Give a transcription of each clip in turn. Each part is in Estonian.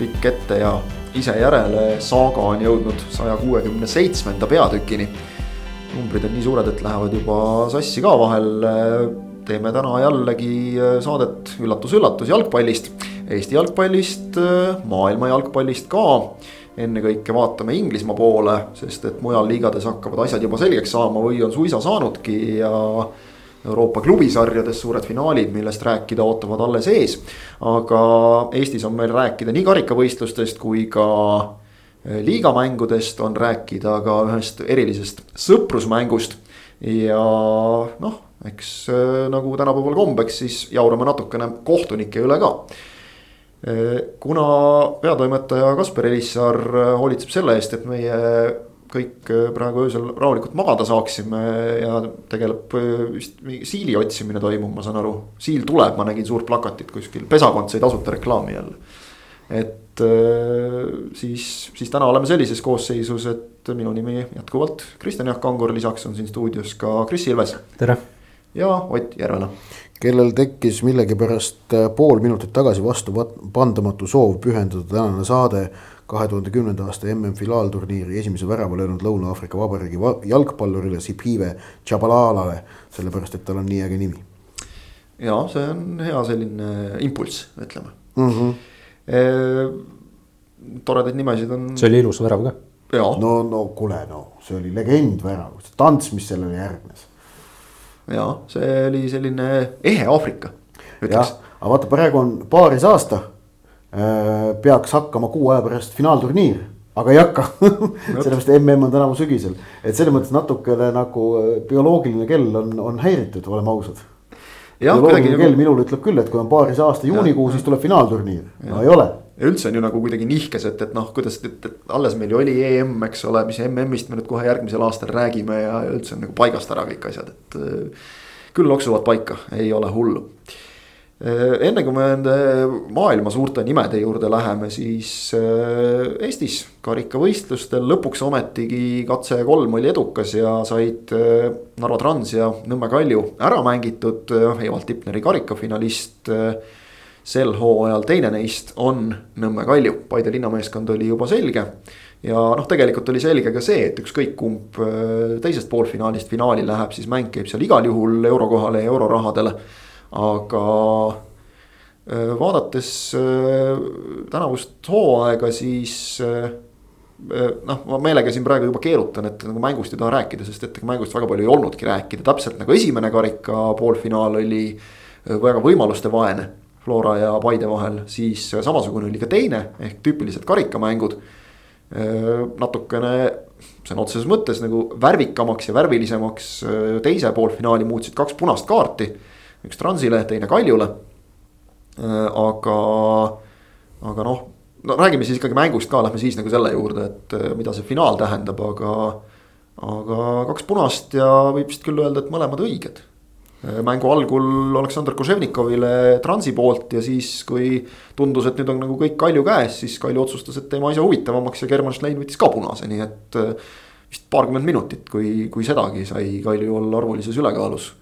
pikk ette ja ise järele saaga on jõudnud saja kuuekümne seitsmenda peatükini. numbrid on nii suured, et lähevad juba sassi ka vahel. teeme täna jällegi saadet üllatus-üllatus jalgpallist, Eesti jalgpallist, maailma jalgpallist ka ennekõike vaatame Inglismaa poole, sest et mujal liigades hakkavad asjad juba selgeks saama või on suisa saanudki ja Euroopa klubisarjades suured finaalid, millest rääkida ootavad alles ees. aga Eestis on meil rääkida nii karikavõistlustest kui ka eh, liigamängudest, on rääkida ka ühest erilisest sõprusmängust. ja noh, eks eh, nagu tänapäeval kombeks, siis jaurame natukene kohtunike üle ka eh, kuna peatoimetaja Kaspar Elissaar hoolitseb selle eest, et meie kõik äh, praegu öösel rahulikult magada saaksime ja tegeleb äh, vist mingi siili otsimine toimub, ma saan aru. siil tuleb, ma nägin suurt plakatit kuskil, pesakond sai tasuta reklaami jälle. et äh, siis, siis täna oleme sellises koosseisus, et minu nimi jätkuvalt Kristjan Jaak Kangur, lisaks on siin stuudios ka Kris Ilves. tere. ja Ott Järvela kellel tekkis millegipärast pool minutit tagasi vastu pandamatu soov pühendada tänane saade kahe tuhande kümnenda aasta MM-finaalturniiri esimese värava löönud Lõuna-Aafrika Vabariigi jalgpallurile Sipive Tšabalalale, sellepärast et tal on nii äge nimi. ja see on hea selline impulss, ütleme mm. -hmm. E, toredaid nimesid on. see oli ilus värav ka. no, no kuule, no see oli legendvärav, see tants, mis sellele järgnes. ja see oli selline ehe Aafrika. jah, aga vaata, praegu on paaris aasta peaks hakkama kuu aja pärast finaalturniir, aga ei hakka. Sellepärast mm on tänavu sügisel, et selles mõttes natukene nagu äh, bioloogiline kell on, on häiritud, oleme ausad. bioloogiline kell nagu... minul ütleb küll, et kui on paarise aasta juunikuu, siis tuleb finaalturniir, no ei ole. Ja üldse on ju nagu kuidagi nihkes, et, et noh, kuidas, et, et alles meil ju oli EM, eks ole, mis MM-ist me nüüd kohe järgmisel aastal räägime ja üldse on nagu paigast ära kõik asjad, et. Äh, küll loksuvad paika, ei ole hullu. Äh, enne kui me nende maailma suurte nimede juurde läheme, siis äh, Eestis karikavõistlustel lõpuks ometigi katse kolm oli edukas ja said äh, Narva Trans ja Nõmme Kalju ära mängitud. Evald Tipneri karikafinalist sel hooajal teine neist on Nõmme Kalju, Paide linnameeskond oli juba selge. ja noh, tegelikult oli selge ka see, et ükskõik kumb teisest poolfinaalist finaali läheb, siis mäng käib seal igal juhul eurokohale ja eurorahadele aga äh, vaadates äh, tänavust hooaega, siis äh, noh, ma meelega siin praegu juba keerutan, et nagu mängust ei taha rääkida, sest et mängust väga palju ei olnudki rääkida, täpselt nagu esimene karika poolfinaal oli väga võimaluste vaene. Flora ja Paide vahel, siis samasugune oli ka teine ehk tüüpilised karikamängud. natukene sõna otseses mõttes nagu värvikamaks ja värvilisemaks teise poolfinaali muutsid kaks punast kaarti üks Transile, teine Kaljule. Äh, aga, aga noh, no räägime siis ikkagi mängust ka, lähme siis nagu selle juurde, et äh, mida see finaal tähendab, aga. aga kaks punast ja võib vist küll öelda, et mõlemad õiged. Äh, mängu algul Aleksandr Koževnikovile Transi poolt ja siis, kui tundus, et nüüd on nagu kõik Kalju käes, siis Kalju otsustas, et teeme asja huvitavamaks ja German Schlein võttis ka punase, nii et vist paarkümmend minutit, kui, kui sedagi sai Kalju olla arvulises ülekaalus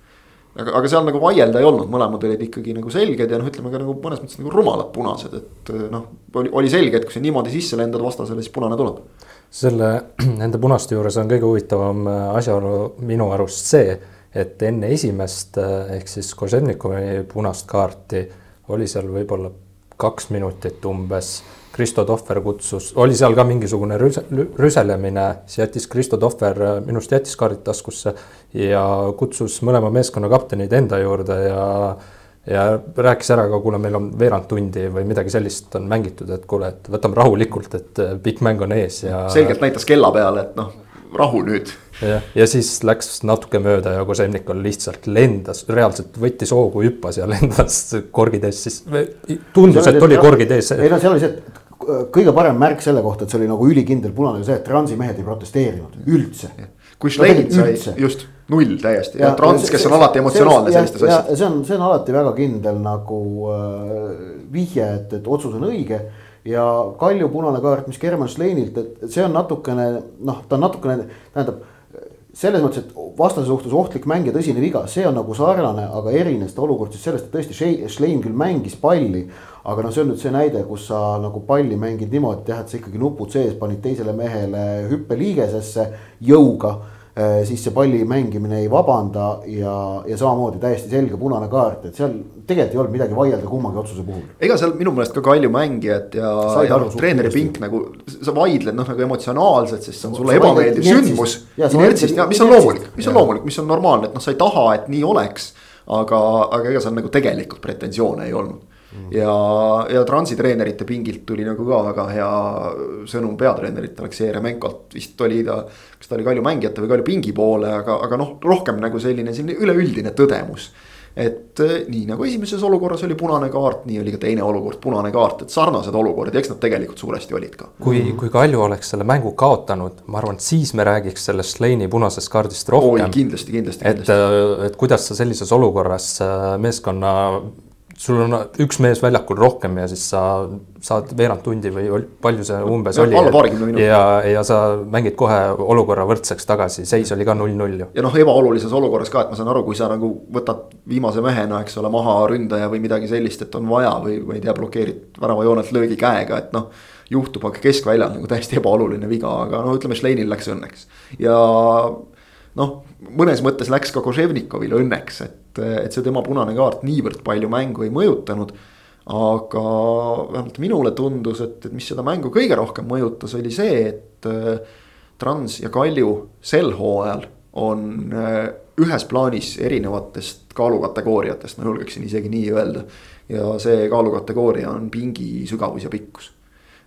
aga, aga seal nagu vaielda ei olnud, mõlemad olid ikkagi nagu selged ja noh, ütleme ka nagu mõnes mõttes nagu rumalad punased, et noh. oli, oli selge, et kui sa niimoodi sisse lendad vastasele, siis punane tuleb. selle, nende punaste juures on kõige huvitavam äh, asjaolu minu arust see, et enne esimest äh, ehk siis Koževnikovi punast kaarti oli seal võib-olla kaks minutit umbes Kristo Tohver kutsus, oli seal ka mingisugune rüse, rüselemine, siis jättis Kristo Tohver äh, minu arust jättis kaardid taskusse ja kutsus mõlema meeskonna kaptenid enda juurde ja ja rääkis ära ka, kuule, meil on veerand tundi või midagi sellist on mängitud, et kuule, et võtame rahulikult, et äh, pikk mäng on ees ja. selgelt näitas kella peale, et noh, rahu nüüd. jah, ja siis läks natuke mööda ja Koževnikov lihtsalt lendas, reaalselt võttis hoogu, hüppas ja lendas korgid ees, siis tundus, et oli korgid ees. ei no seal oli see, et kõige parem märk selle kohta, et see oli nagu ülikindel punane, see, et Transi mehed ei protesteerinud üldse. Kui Schlein sai just null täiesti. Ja, ja Trans, kes on alati emotsionaalne sellistes asjades. see on, see on alati väga kindel nagu äh, vihje, et, et otsus on õige. Ja Kalju punane kaart, mis German Schleinilt, et see on natukene noh, ta on natukene, tähendab selles mõttes, et vastase suhtes ohtlik mäng ja tõsine viga, see on nagu sarnane, aga erines ta olukord siis sellest, et tõesti Schlein küll mängis palli. aga noh, see on nüüd see näide, kus sa nagu palli mängid niimoodi, jah, et sa ikkagi nupud sees panid teisele mehele hüppeliigesesse jõuga siis see palli mängimine ei vabanda ja, ja samamoodi täiesti selge punane kaart, et seal tegelikult ei olnud midagi vaielda kummagi otsuse puhul. ega seal minu meelest ka Kalju mängijad ja, ja noh, treeneri pink nagu, sa vaidled noh, nagu emotsionaalselt, sest see on sulle ebameeldiv sündmus. inertsist ja mis on loomulik, mis on loomulik, mis on normaalne, et noh, sa ei taha, et nii oleks. aga, aga ega seal nagu tegelikult pretensioone ei olnud. Ja, ja Transi treenerite pingilt tuli nagu ka väga hea sõnum peatreenerilt Aleksei Remenkolt, vist oli ta. kas ta oli Kalju mängijate või Kalju pingi poole, aga, aga noh, rohkem nagu selline, selline üleüldine tõdemus. et eh, nii nagu esimeses olukorras oli punane kaart, nii oli ka teine olukord punane kaart, et sarnased olukorrad ja eks nad tegelikult suuresti olid ka. kui, kui Kalju oleks selle mängu kaotanud, ma arvan, et siis me räägiks sellest Sleini punasest kaardist rohkem. kindlasti, kindlasti, kindlasti. et, eh, et kuidas sa sellises olukorras eh, meeskonna sul on üks mees väljakul rohkem ja siis sa saad veerand tundi või palju see umbes ja, oli. ja, ja sa mängid kohe olukorra võrdseks tagasi, seis oli ka null-null ju. ja noh, ebaolulises olukorras ka, et ma saan aru, kui sa nagu võtad viimase mehena, eks ole, maha ründaja või midagi sellist, et on vaja või, või ei tea, blokeerid väravajoonelt löögi käega, et noh. juhtub, aga keskväljal nagu täiesti ebaoluline viga, aga no ütleme, Šleinil läks õnneks ja noh, mõnes mõttes läks ka Koževnikovil õnneks, et, et see tema punane kaart niivõrd palju mängu ei mõjutanud. aga vähemalt minule tundus, et, et mis seda mängu kõige rohkem mõjutas, oli see, et äh, Trans ja Kalju sel hooajal on äh, ühes plaanis erinevatest kaalukategooriatest, ma julgeksin isegi nii öelda. ja see kaalukategooria on pingi sügavus ja pikkus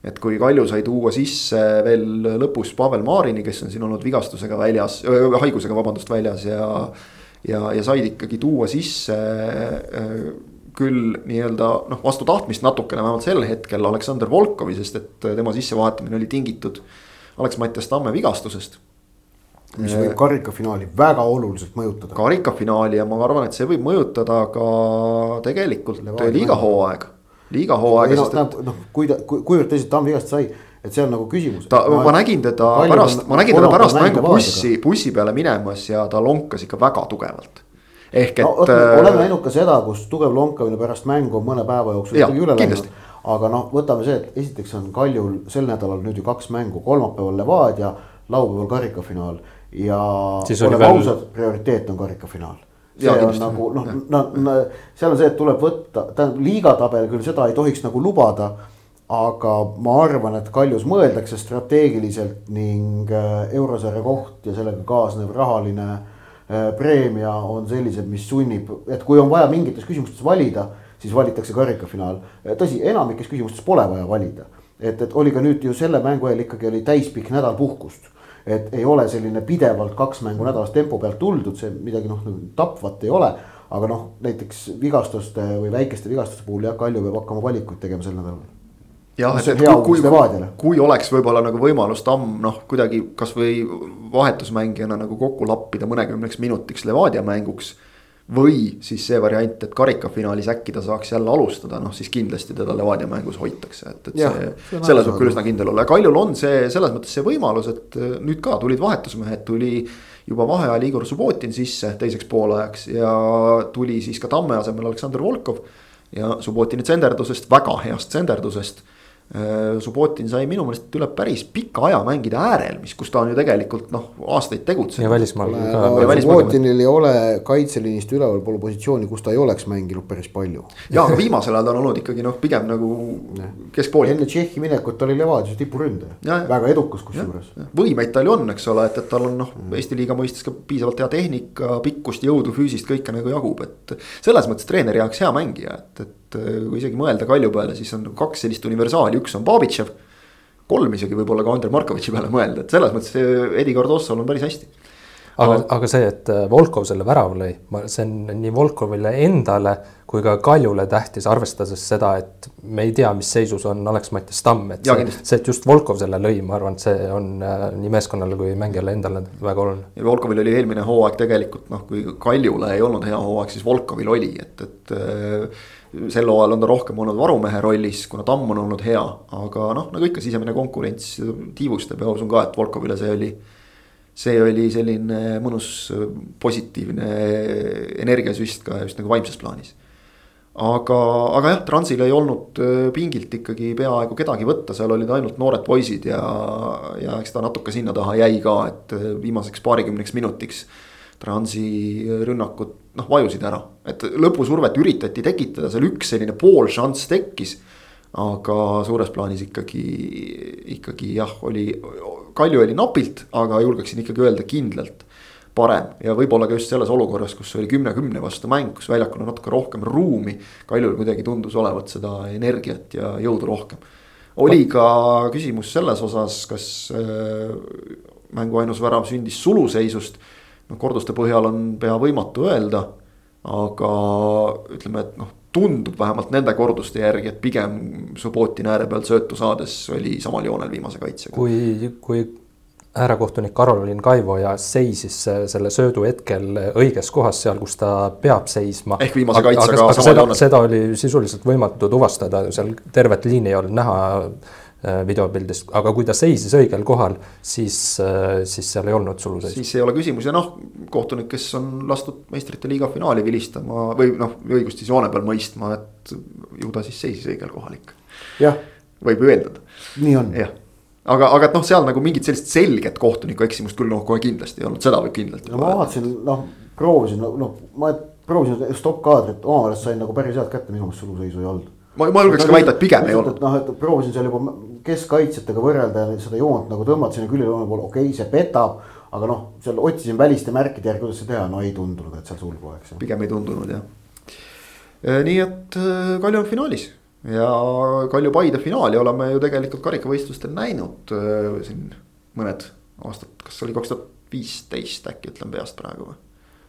et kui Kalju sai tuua sisse veel lõpus Pavel Marini, kes on siin olnud vigastusega väljas, haigusega vabandust, väljas ja. Ja, ja said ikkagi tuua sisse küll nii-öelda noh, vastu tahtmist natukene, vähemalt sel hetkel Aleksander Volkovi, sest et tema sissevahetamine oli tingitud Alex-Mattias Tamme vigastusest mis võib karikafinaali väga oluliselt mõjutada. karikafinaali ja ma arvan, et see võib mõjutada ka tegelikult liiga hooaega liiga hooaega, sest et. noh, kui ta, kuivõrd tõsiselt Tamm vigast sai, et see on nagu küsimus. ta, ma nägin teda pärast, ma nägin teda pärast mängu bussi, bussi peale minemas ja ta lonkas ikka väga tugevalt ehk et no,. oleme äh, näinud ka seda, kus tugev lonkamine pärast mängu on mõne päeva jooksul ikkagi üle läinud. aga noh, võtame see, et esiteks on Kaljul sel nädalal nüüd ju kaks mängu, kolmapäeval Levadia, laupäeval karikafinaal ja. oleme ausad, prioriteet on karikafinaal see ja, on nagu noh, no seal on see, et tuleb võtta, tähendab liigatabel küll seda ei tohiks nagu lubada. Aga ma arvan, et Kaljus mõeldakse strateegiliselt ning äh, eurosarja koht ja sellega kaasnev rahaline äh, preemia on sellised, mis sunnib, et kui on vaja mingites küsimustes valida, siis valitakse karikafinaal. tõsi, enamikes küsimustes pole vaja valida, et, et oli ka nüüd ju selle mängu eel ikkagi oli täispikk nädal puhkust et ei ole selline pidevalt kaks mängu nädalas tempo pealt tuldud, see midagi noh nagu tapvat ei ole. aga noh, näiteks vigastuste või väikeste vigastuste puhul jah, Kalju peab hakkama valikuid tegema sel nädalal jah, et, et kui, kui, kui oleks võib-olla nagu võimalus Tamm noh, kuidagi kasvõi vahetusmängijana nagu kokku lappida mõnekümneks minutiks Levadia mänguks või siis see variant, et karikafinaalis äkki ta saaks jälle alustada, noh siis kindlasti teda Levadia mängus hoitakse, et, et ja, see, selles võib küll üsna kindel olla Kaljul on see selles mõttes see võimalus, et äh, nüüd ka tulid vahetusmehed, tuli. juba vaheajal Igor Subbotin sisse teiseks poolajaks ja tuli siis ka Tamme asemel Aleksandr Volkov. ja Subbotini tsenderdusest, väga heast tsenderdusest Subbotin sai minu meelest üle päris pika aja mängida äärel, mis, kus ta on ju tegelikult noh, aastaid tegutsenud. ja välismaal ka. Subbotinil ei ole kaitseliinist ülevalpool positsiooni, kus ta ei oleks mänginud päris palju. ja, aga viimasel ajal ta on olnud ikkagi noh, pigem nagu keskpool. enne Tšehhi minekut oli Levadios tipuründaja, väga edukas kusjuures. võimeid tal ju on, eks ole, et, et tal on noh, Eesti liiga mõistes ka piisavalt hea tehnika, pikkust, jõudu, füüsist, kõike nagu jagub, et. selles mõttes treeneri jaoks hea mängija, et, et et äh, kui isegi mõelda Kalju peale, siis on kaks sellist universaali, üks on Babitšev. kolm isegi võib-olla ka Andrei Markovitši peale mõelda, et selles mõttes Edi Cardossol on päris hästi. aga, aga see, et äh, Volkov selle värava lõi, see on nii Volkovile endale kui ka Kaljule tähtis, arvestades seda, et me ei tea, mis seisus on Alex-Mattias Tamm, et ja, see, see, et just Volkov selle lõi, ma arvan, et see on äh, nii meeskonnale kui mängijale endale väga oluline. ja Volkovil oli eelmine hooaeg tegelikult noh, kui Kaljule ei olnud hea hooaeg, siis Volkovil oli, et, et sel hooajal on ta rohkem olnud varumehe rollis, kuna tamm on olnud hea, aga noh, nagu ikka sisemine konkurents tiivustab ja usun ka, et Volkovile see oli. see oli selline mõnus positiivne energiasüst ka just nagu vaimses plaanis aga, aga jah, Transil ei olnud äh, pingilt ikkagi peaaegu kedagi võtta, seal olid ainult noored poisid ja, ja eks ta natuke sinna taha jäi ka, et äh, viimaseks paarikümneks minutiks. Transi rünnakud noh vajusid ära, et lõpusurvet üritati tekitada, seal üks selline poolšanss tekkis. aga suures plaanis ikkagi, ikkagi jah, oli, Kalju oli napilt, aga julgeksin ikkagi öelda kindlalt parem ja võib-olla ka just selles olukorras, kus oli kümne-kümne vastu mäng, kus väljakul on natuke rohkem ruumi. Kaljul kuidagi tundus olevat seda energiat ja jõudu rohkem. oli ka küsimus selles osas, kas äh, mängu ainus värav sündis suluseisust. noh, korduste põhjal on pea võimatu öelda, aga ütleme, et noh tundub vähemalt nende korduste järgi, et pigem Subbotin ääre pealt söötu saades oli samal joonel viimase kaitsega. kui, kui äärekohtunik Karolin Kaivoja seisis selle söödu hetkel õiges kohas, seal, kus ta peab seisma. ehk viimase kaitsega seda, seda oli sisuliselt võimatu tuvastada, seal tervet liini ei olnud näha äh, videopildist, aga kui ta seisis õigel kohal, siis, äh, siis seal ei olnud suluseisu. siis ei ole küsimus ja noh, kohtunik, kes on lastud meistrite liiga finaali vilistama või noh, õigust siis joone peal mõistma, et ju ta siis seisis õigel kohal ikka. jah. võib ju eeldada. nii on. jah aga, aga et noh, seal nagu mingit sellist selget kohtuniku eksimust küll noh, kohe kindlasti ei olnud, seda võib kindlalt. no ma vaatasin, noh, proovisin, noh, ma proovisin stopp-kaadrit, oma meelest sain nagu päris head kätte, minu meelest suluseisu ei olnud. Ma, ma julgeks ka väita, et pigem ei olnud. noh, et proovisin seal juba keskkaitsjatega võrrelda ja seda joont nagu tõmmata sinna küljejoone poole, okei okay,, see petab. aga noh, seal otsisin väliste märkide järgi, kuidas seda teha, no ei tundunud, et seal sulgu oleks. pigem ei tundunud jah. nii et äh, Kalju on finaalis ja Kalju-Paide finaali oleme ju tegelikult karikavõistlustel näinud äh, siin mõned aastad, kas oli kaks tuhat viisteist äkki ütlen peast praegu või?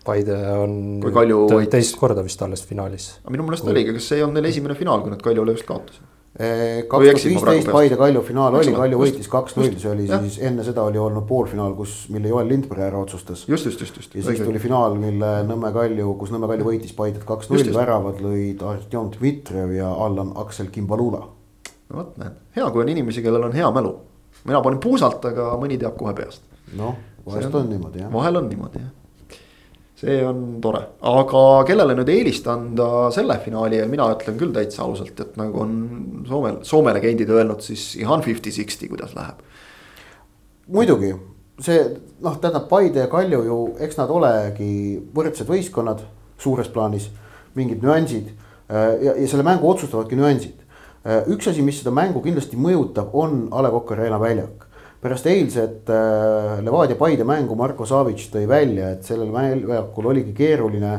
Paide on Kalju teist korda vist alles finaalis. aga minu meelest oligi, kas see ei olnud neil esimene finaal, kui nad Kaljule just kaotasid? kaks tuhat viisteist Paide Kalju finaal oli, Kalju võitis kaks-null, see oli ja. siis enne seda oli olnud poolfinaal, kus, mille Joel Lindberg ära otsustas. just, just, just, just. ja siis tuli finaal, mille Nõmme Kalju, kus Nõmme Kalju võitis Paidet kaks-null, väravad lõid Artjom Dmitrijev ja Allan Aksel Kimbalula. no vot, näed, hea, kui on inimesi, kellel on hea mälu. mina panin puusalt, aga mõni teab kohe peast. noh, vahest on, on niimoodi jah. vahel on niimoodi jah see on tore, aga kellele nüüd eelist anda selle finaali ja mina ütlen küll täitsa ausalt, et nagu on Soome, Soome legendid öelnud, siis ihan fifty-sixty, kuidas läheb. muidugi, see noh, tähendab Paide ja Kalju ju, eks nad olegi võrdsed võistkonnad suures plaanis, mingid nüansid ja, ja selle mängu otsustavadki nüansid. üks asi, mis seda mängu kindlasti mõjutab, on A Le Coq Arena väljak pärast eilset äh, Levadia-Paide mängu Marko Savic tõi välja, et sellel väljakul oligi keeruline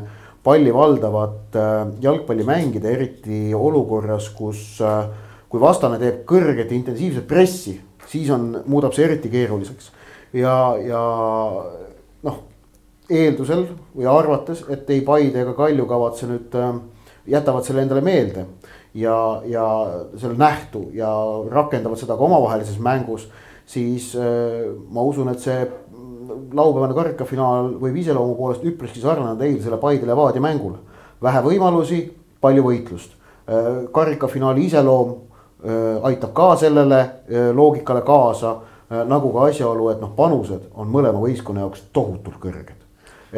palli valdavat äh, jalgpalli mängida, eriti olukorras, kus, äh, kui vastane teeb kõrget intensiivset pressi, siis on, muudab see eriti keeruliseks. ja, ja noh, eeldusel või arvates, et ei Paide ega Kalju kavatse nüüd, jätavad selle endale meelde ja, ja selle nähtu ja rakendavad seda ka omavahelises mängus siis äh, ma usun, et see laupäevane karikafinaal võib iseloomu poolest üpriski sarnaneda eilsele Paide Levadia mängule. vähe võimalusi, palju võitlust. Äh, karikafinaali iseloom äh, aitab ka sellele loogikale kaasa, nagu ka asjaolu, et noh, panused on mõlema võistkonna jaoks tohutult kõrged.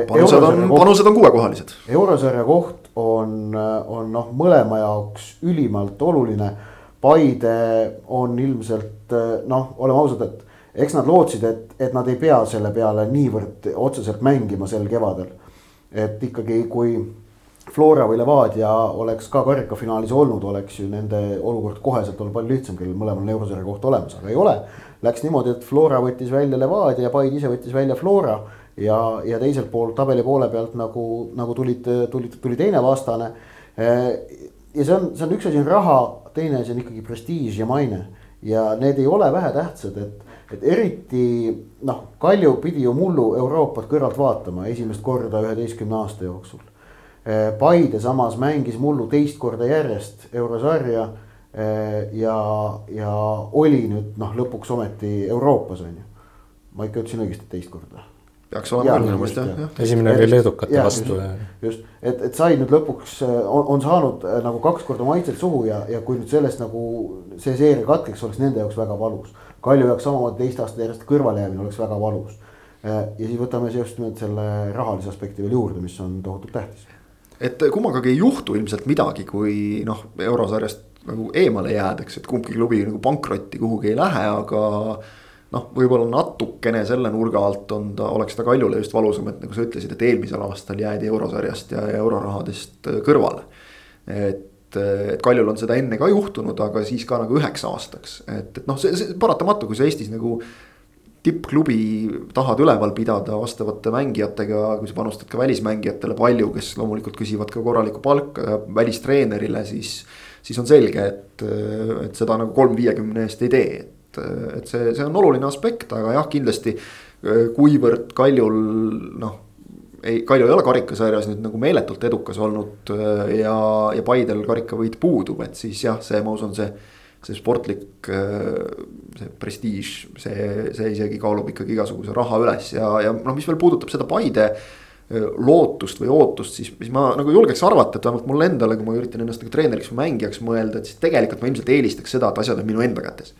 panused on, panused on kuuekohalised. eurosarja koht on, on noh, mõlema jaoks ülimalt oluline Paide on ilmselt noh, oleme ausad, et eks nad lootsid, et, et nad ei pea selle peale niivõrd otseselt mängima sel kevadel. et ikkagi, kui Flora või Levadia oleks ka karikafinaalis olnud, oleks ju nende olukord koheselt olnud palju lihtsam, kellel mõlemal on eurosarja koht olemas, aga ei ole. Läks niimoodi, et Flora võttis välja Levadia ja Paide ise võttis välja Flora ja, ja teiselt poolt tabeli poole pealt nagu, nagu tulid, tulid, tuli teine vastane. ja see on, see on üks asi on raha teine asi on ikkagi prestiiž ja maine. Ja need ei ole vähetähtsad, et, et eriti noh, Kalju pidi ju mullu Euroopat kõrvalt vaatama esimest korda üheteistkümne aasta jooksul. Eh, Paide samas mängis mullu teist korda järjest eurosarja eh, ja, ja oli nüüd noh, lõpuks ometi Euroopas on ju. ma ikka ütlesin õigesti teist korda peaks olema küll minu meelest jah ja.. esimene oli leedukate vastu. just, et, et sai nüüd lõpuks äh, on, on saanud äh, nagu kaks korda maitset suhu ja, ja kui nüüd sellest nagu see seeria katkeks, oleks nende jaoks väga valus. Kalju jaoks samamoodi teist aastat järjest kõrvalejäämine oleks väga valus. ja siis võtame just nimelt selle rahalise aspekti veel juurde, mis on tohutult tähtis. et kummagagi ei juhtu ilmselt midagi, kui noh, eurosarjast nagu eemale jäädakse, et kumbki klubi nagu pankrotti kuhugi ei lähe, aga noh, võib-olla natukene selle nurga alt on ta, oleks ta Kaljule just valusam, et nagu sa ütlesid, et eelmisel aastal jäädi eurosarjast ja eurorahadest kõrvale. et, et Kaljul on seda enne ka juhtunud, aga siis ka nagu üheks aastaks, et, et noh, see, see paratamatu, kui sa Eestis nagu tippklubi tahad üleval pidada vastavate mängijatega, kui sa panustad ka välismängijatele palju, kes loomulikult küsivad ka korralikku palka välistreenerile, siis siis on selge, et, et seda nagu kolm viiekümne eest ei tee, et, et see, see on oluline aspekt, aga jah, kindlasti kuivõrd Kaljul noh ei, Kalju ei ole karikasarjas nüüd nagu meeletult edukas olnud ja, ja Paidel karikavõit puudub, et siis jah, see, ma usun, see. see sportlik, see prestiiž, see, see isegi kaalub ikkagi igasuguse raha üles ja, ja noh, mis veel puudutab seda Paide lootust või ootust, siis, siis ma nagu julgeks arvata, et vähemalt mulle endale, kui ma üritan ennast nagu treeneriks või mängijaks mõelda, et siis tegelikult ma ilmselt eelistaks seda, et asjad on minu enda kätes.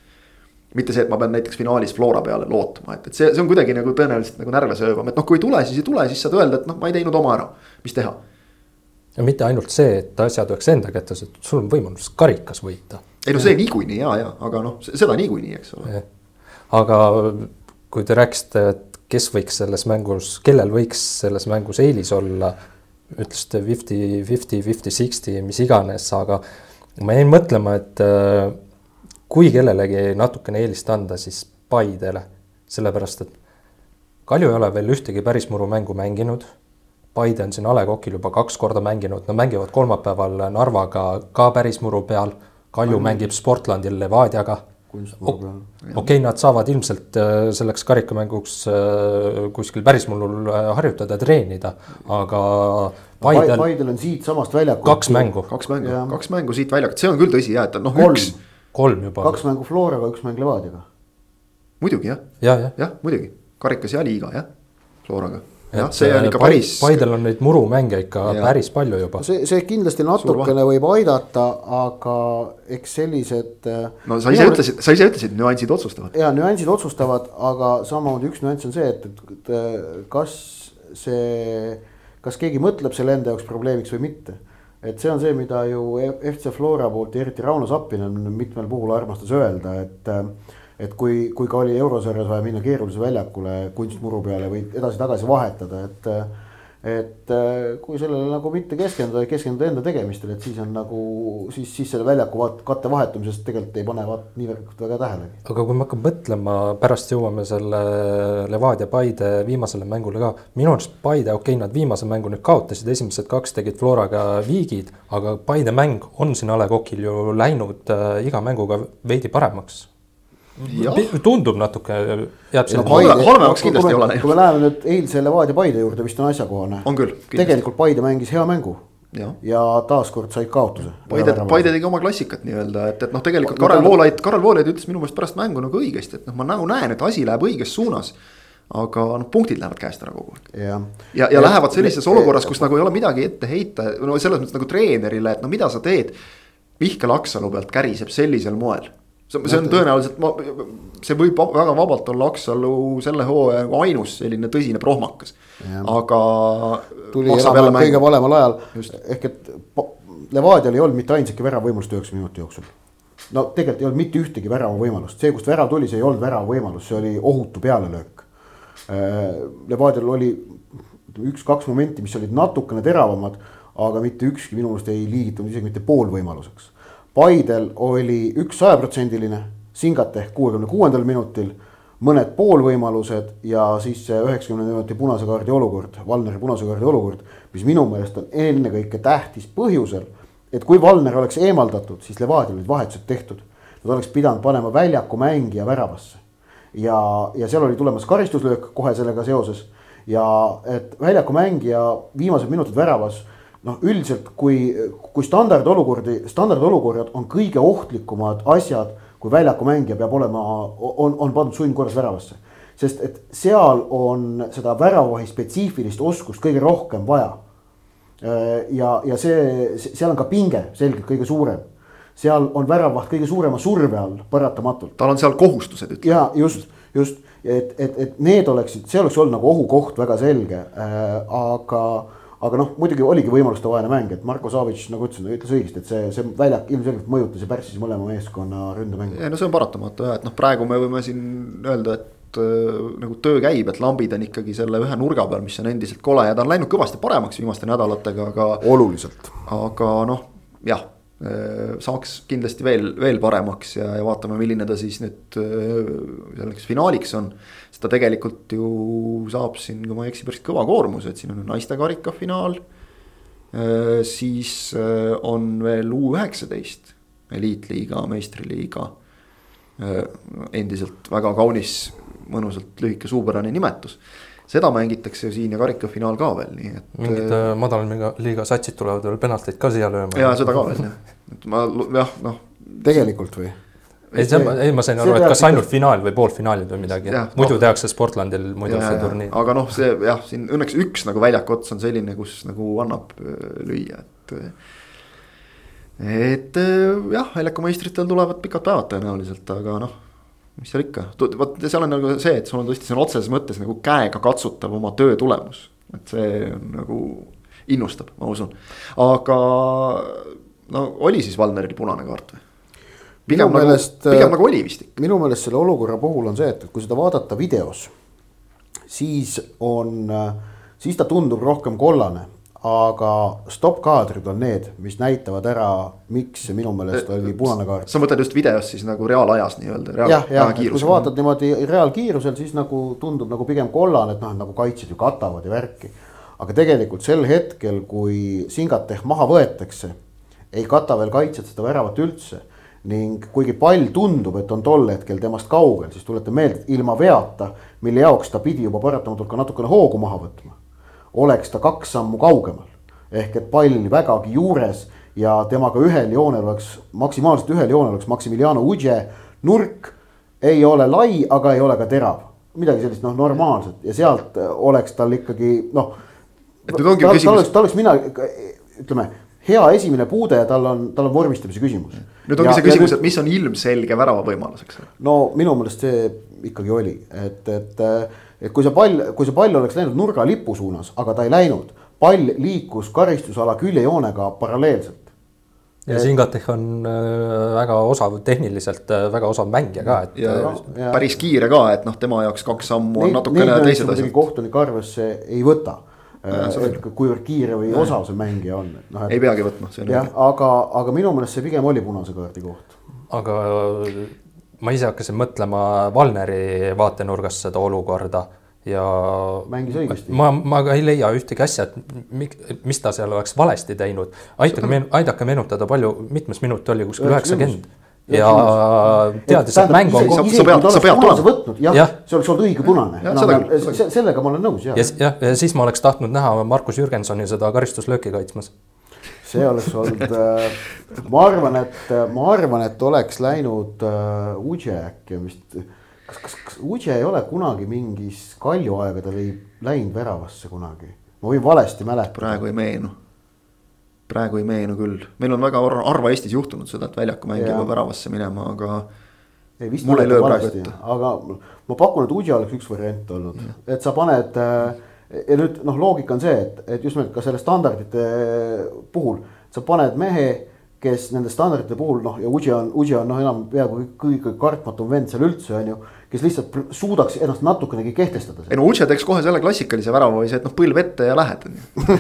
Mitte see, et ma pean näiteks finaalis Flora peale lootma, et, et see, see on kuidagi nagu tõenäoliselt nagu närve söövam, et noh, kui ei tule, siis ei tule, siis saad öelda, et noh, ma ei teinud oma ära, mis teha. ja mitte ainult see, et asjad oleks enda kätes, et sul on võimalus karikas võita. ei no see niikuinii ja, ja, aga noh, seda niikuinii, eks ole. aga kui te rääkisite, et kes võiks selles mängus, kellel võiks selles mängus eelis olla. ütlesite fifty, fifty, fifty, sixty, mis iganes, aga ma jäin mõtlema, et äh, kui kellelegi natukene eelist anda, siis Paidele, sellepärast et Kalju ei ole veel ühtegi päris muru mängu mänginud. Paide on siin A Le Coqil juba kaks korda mänginud, nad mängivad kolmapäeval Narvaga ka päris muru peal. Kalju mängib Sportlandil Levadiaga okei okay,, nad saavad ilmselt äh, selleks karikamänguks äh, kuskil pärismullul äh, harjutada, treenida, aga Paidel. Paidel on siitsamast väljakult. kaks mängu. kaks mängu, kaks mängu siit väljakult, see on küll tõsi jah, et noh üks. Kolm juba. kaks mängu Floraga, üks mäng Levadiaga. muidugi jah. ja, ja, jah, muidugi, karikas ja liiga jah, Floraga jah, see on ikka päris. Paidel on neid murumänge ikka ja. päris palju juba. see, see kindlasti natukene võib aidata, aga eks sellised. Äh, no sa ise ütlesid, sa ise ütlesid, nüansid otsustavad. ja nüansid otsustavad, aga samamoodi üks nüanss on see, et, et kas see, kas keegi mõtleb selle enda jaoks probleemiks või mitte et see on see, mida ju FC Flora poolt ja eriti Rauno Sappinen mitmel puhul armastas öelda, et et kui, kui ka oli eurosarjas vaja minna keerulisele väljakule kunstmuru peale või edasi-tagasi vahetada, et. Et kui sellele nagu mitte keskenduda, keskenduda enda tegemistele, et siis on nagu siis, siis selle väljaku vaat, katte vahetumisest tegelikult ei pane vaat niivõrd väga tähelegi. aga kui me hakkame mõtlema, pärast jõuame selle Levadia Paide viimasele mängule ka. minu arust Paide, okei okay,, nad viimase mängu nüüd kaotasid, esimesed kaks tegid Floraga viigid, aga Paide mäng on siin A Le Coqil ju läinud äh, iga mänguga veidi paremaks tundub natuke, jääb sinna no,. halvemaks kindlasti ei ole läinud. kui me läheme nüüd eilse Levadia Paide juurde, vist on asjakohane. on küll. tegelikult Paide mängis hea mängu. Ja. ja taaskord said kaotuse. Paide, Paide tegi oma klassikat nii-öelda, et, et noh, tegelikult Karel Voolaid, Karel Voolaid ütles minu meelest pärast mängu nagu õigesti, et noh, ma nagu näen, et asi läheb õiges suunas aga noh, punktid lähevad käest ära kogu aeg. ja, ja, ja lähevad sellises olukorras, kus nagu ei ole midagi ette heita, no selles mõttes nagu treenerile, et no mida sa teed. Mihkel Aksalu pealt käriseb sellisel moel see, see on tõenäoliselt, see võib väga vabalt olla Aksalu selle hooaja nagu ainus selline tõsine prohmakas, aga. tuli enam-vähem kõige valemal ajal, ehk et Levadial ei olnud mitte ainsatki väravvõimalust üheksa minuti jooksul. no tegelikult ei olnud mitte ühtegi väravavõimalust, see, kust värav tuli, see ei olnud väravavõimalus, see oli ohutu pealelöök. Äh, Levadial oli üks-kaks momenti, mis olid natukene teravamad, aga mitte ükski minu meelest ei liigitunud isegi mitte poolvõimaluseks Paidel oli üks sajaprotsendiline, Singate ehk kuuekümne kuuendal minutil. mõned poolvõimalused ja siis see üheksakümnenda minuti punase kaardi olukord, Valneri punase kaardi olukord, mis minu meelest on ennekõike tähtis põhjusel, et kui Valner oleks eemaldatud, siis Levadial olid vahetused tehtud. Nad oleks pidanud panema väljaku mängija väravasse. ja, ja seal oli tulemas karistuslöök kohe sellega seoses ja et väljaku mängija viimased minutid väravas noh, üldiselt kui, kui standardolukordi, standardolukorrad on kõige ohtlikumad asjad, kui väljaku mängija peab olema, on, on pandud sundkorras väravasse. sest et seal on seda väravavahi spetsiifilist oskust kõige rohkem vaja. ja, ja see, seal on ka pinge selgelt kõige suurem. seal on väravaht kõige suurema surve all paratamatult. tal on seal kohustused. ja just, just et, et, et need oleksid, see oleks olnud nagu ohukoht väga selge äh,, aga aga noh, muidugi oligi võimaluste vaene mäng, et Marko Savic, nagu ütlesin, ütles õigesti, et see, see väljak ilmselgelt mõjutas ja pärssis mõlema meeskonna ründemängu. ei no see on paratamatu jah, et noh, praegu me võime siin öelda, et äh, nagu töö käib, et lambid on ikkagi selle ühe nurga peal, mis on endiselt kole ja ta on läinud kõvasti paremaks viimaste nädalatega, aga. oluliselt. aga noh, jah saaks kindlasti veel, veel paremaks ja, ja vaatame, milline ta siis nüüd äh, selleks finaaliks on. sest ta tegelikult ju saab siin, kui ma ei eksi, päris kõva koormuse, et siin on naiste karikafinaal. Äh, siis on veel U üheksateist, eliitliiga, meistriliiga. endiselt väga kaunis, mõnusalt lühike suupärane nimetus seda mängitakse siin ja karikafinaal ka veel, nii et. mingid äh, madalaliiga satsid tulevad veel penaltid ka siia lööma. ja seda ka veel jah, et ma jah, noh. tegelikult või? ei, see, ei ma sain aru, et kas ainult finaal või poolfinaalid või midagi, muidu no, tehakse Sportlandil muidu see turniir. aga noh, see jah, siin õnneks üks nagu väljaku ots on selline, kus nagu annab äh, lüüa, et. et äh, jah, väljakumeistritel tulevad pikad päevad tõenäoliselt, aga noh mis seal ikka, vot seal on nagu see, et sul on tõesti sõna otseses mõttes nagu käega katsutav oma töö tulemus. et see on nagu innustab, ma usun, aga no oli siis Valneril punane kaart või? pigem minu nagu, meelest, pigem nagu oli vist ikka. minu meelest selle olukorra puhul on see, et kui seda vaadata videos, siis on, siis ta tundub rohkem kollane aga stopp-kaadrid on need, mis näitavad ära, miks see minu meelest oli punane kaart. sa mõtled just videos siis nagu reaalajas nii-öelda reaal,? jah, jah, et kui sa vaatad niimoodi reaalkiirusel, siis nagu tundub nagu pigem kollane, et noh, et nagu kaitsjad ju katavad ja värki. aga tegelikult sel hetkel, kui Singateh maha võetakse, ei kata veel kaitsjad seda väravat üldse ning kuigi pall tundub, et on tol hetkel temast kaugel, siis tuleta meelde, et ilma veata, mille jaoks ta pidi juba paratamatult ka natukene hoogu maha võtma oleks ta kaks sammu kaugemal. ehk et pall vägagi juures ja temaga ühel joonel oleks, maksimaalselt ühel joonel oleks Maximiliano Udje nurk. ei ole lai, aga ei ole ka terav, midagi sellist noh, normaalset ja sealt oleks tal ikkagi noh. et nüüd ongi ta, küsimus. ta oleks, ta oleks mina, ütleme hea esimene puude ja tal on, tal on vormistamise küsimus. nüüd ongi ja, see küsimus, et mis on ilmselge värava võimalus, eks ole. no minu meelest see ikkagi oli, et, et et kui see pall, kui see pall oleks läinud nurgalipu suunas, aga ta ei läinud, pall liikus karistusala küljejoonega paralleelselt. ja Singatech on äh, väga osav, tehniliselt äh, väga osav mängija ka, et. ja, äh, ja päris kiire ka, et noh, tema jaoks kaks sammu on natukene teised asjad. kohtunik arvesse ei võta kuivõrd kiire või osav see mängija on, et noh. ei peagi võtma. jah, aga, aga minu meelest see pigem oli punase kaardi koht. aga ma ise hakkasin mõtlema Valneri vaatenurgast seda olukorda ja. mängis õigesti. ma, ma ka ei leia ühtegi asja, et mis ta seal oleks valesti teinud. aitage meen,, aidake meenutada, palju, mitmes minut oli, kuskil üheksakümmend ja teades, et mäng on. sa pead, sa pead punase võtnud, jah ja., see oleks olnud õige punane. sellega ma olen nõus, jah. ja, jah, ja siis ma oleks tahtnud näha Markus Jürgensoni seda karistuslööki kaitsmas see oleks olnud äh,, ma arvan, et, ma arvan, et oleks läinud äh, Udže äkki vist. kas, kas, kas Udže ei ole kunagi mingis Kalju aegadel ei läinud väravasse kunagi? ma võin valesti mäletada. praegu ei meenu. praegu ei meenu küll, meil on väga harva Eestis juhtunud seda, et väljaku mängija peab väravasse minema, aga. ei vist mul ei löö praegu ette. aga ma pakun, et Udže oleks üks variant olnud, et sa paned äh, ja nüüd noh, loogika on see, et, et just nimelt ka selle standardite puhul sa paned mehe, kes nende standardite puhul noh, ja Uji on, Uji on noh, enam peaaegu kõige kartmatum vend seal üldse on ju kes lihtsalt suudaks ennast natukenegi kehtestada. ei no Uche teeks kohe selle klassikalise värava või see, et noh, põlv ette ja lähed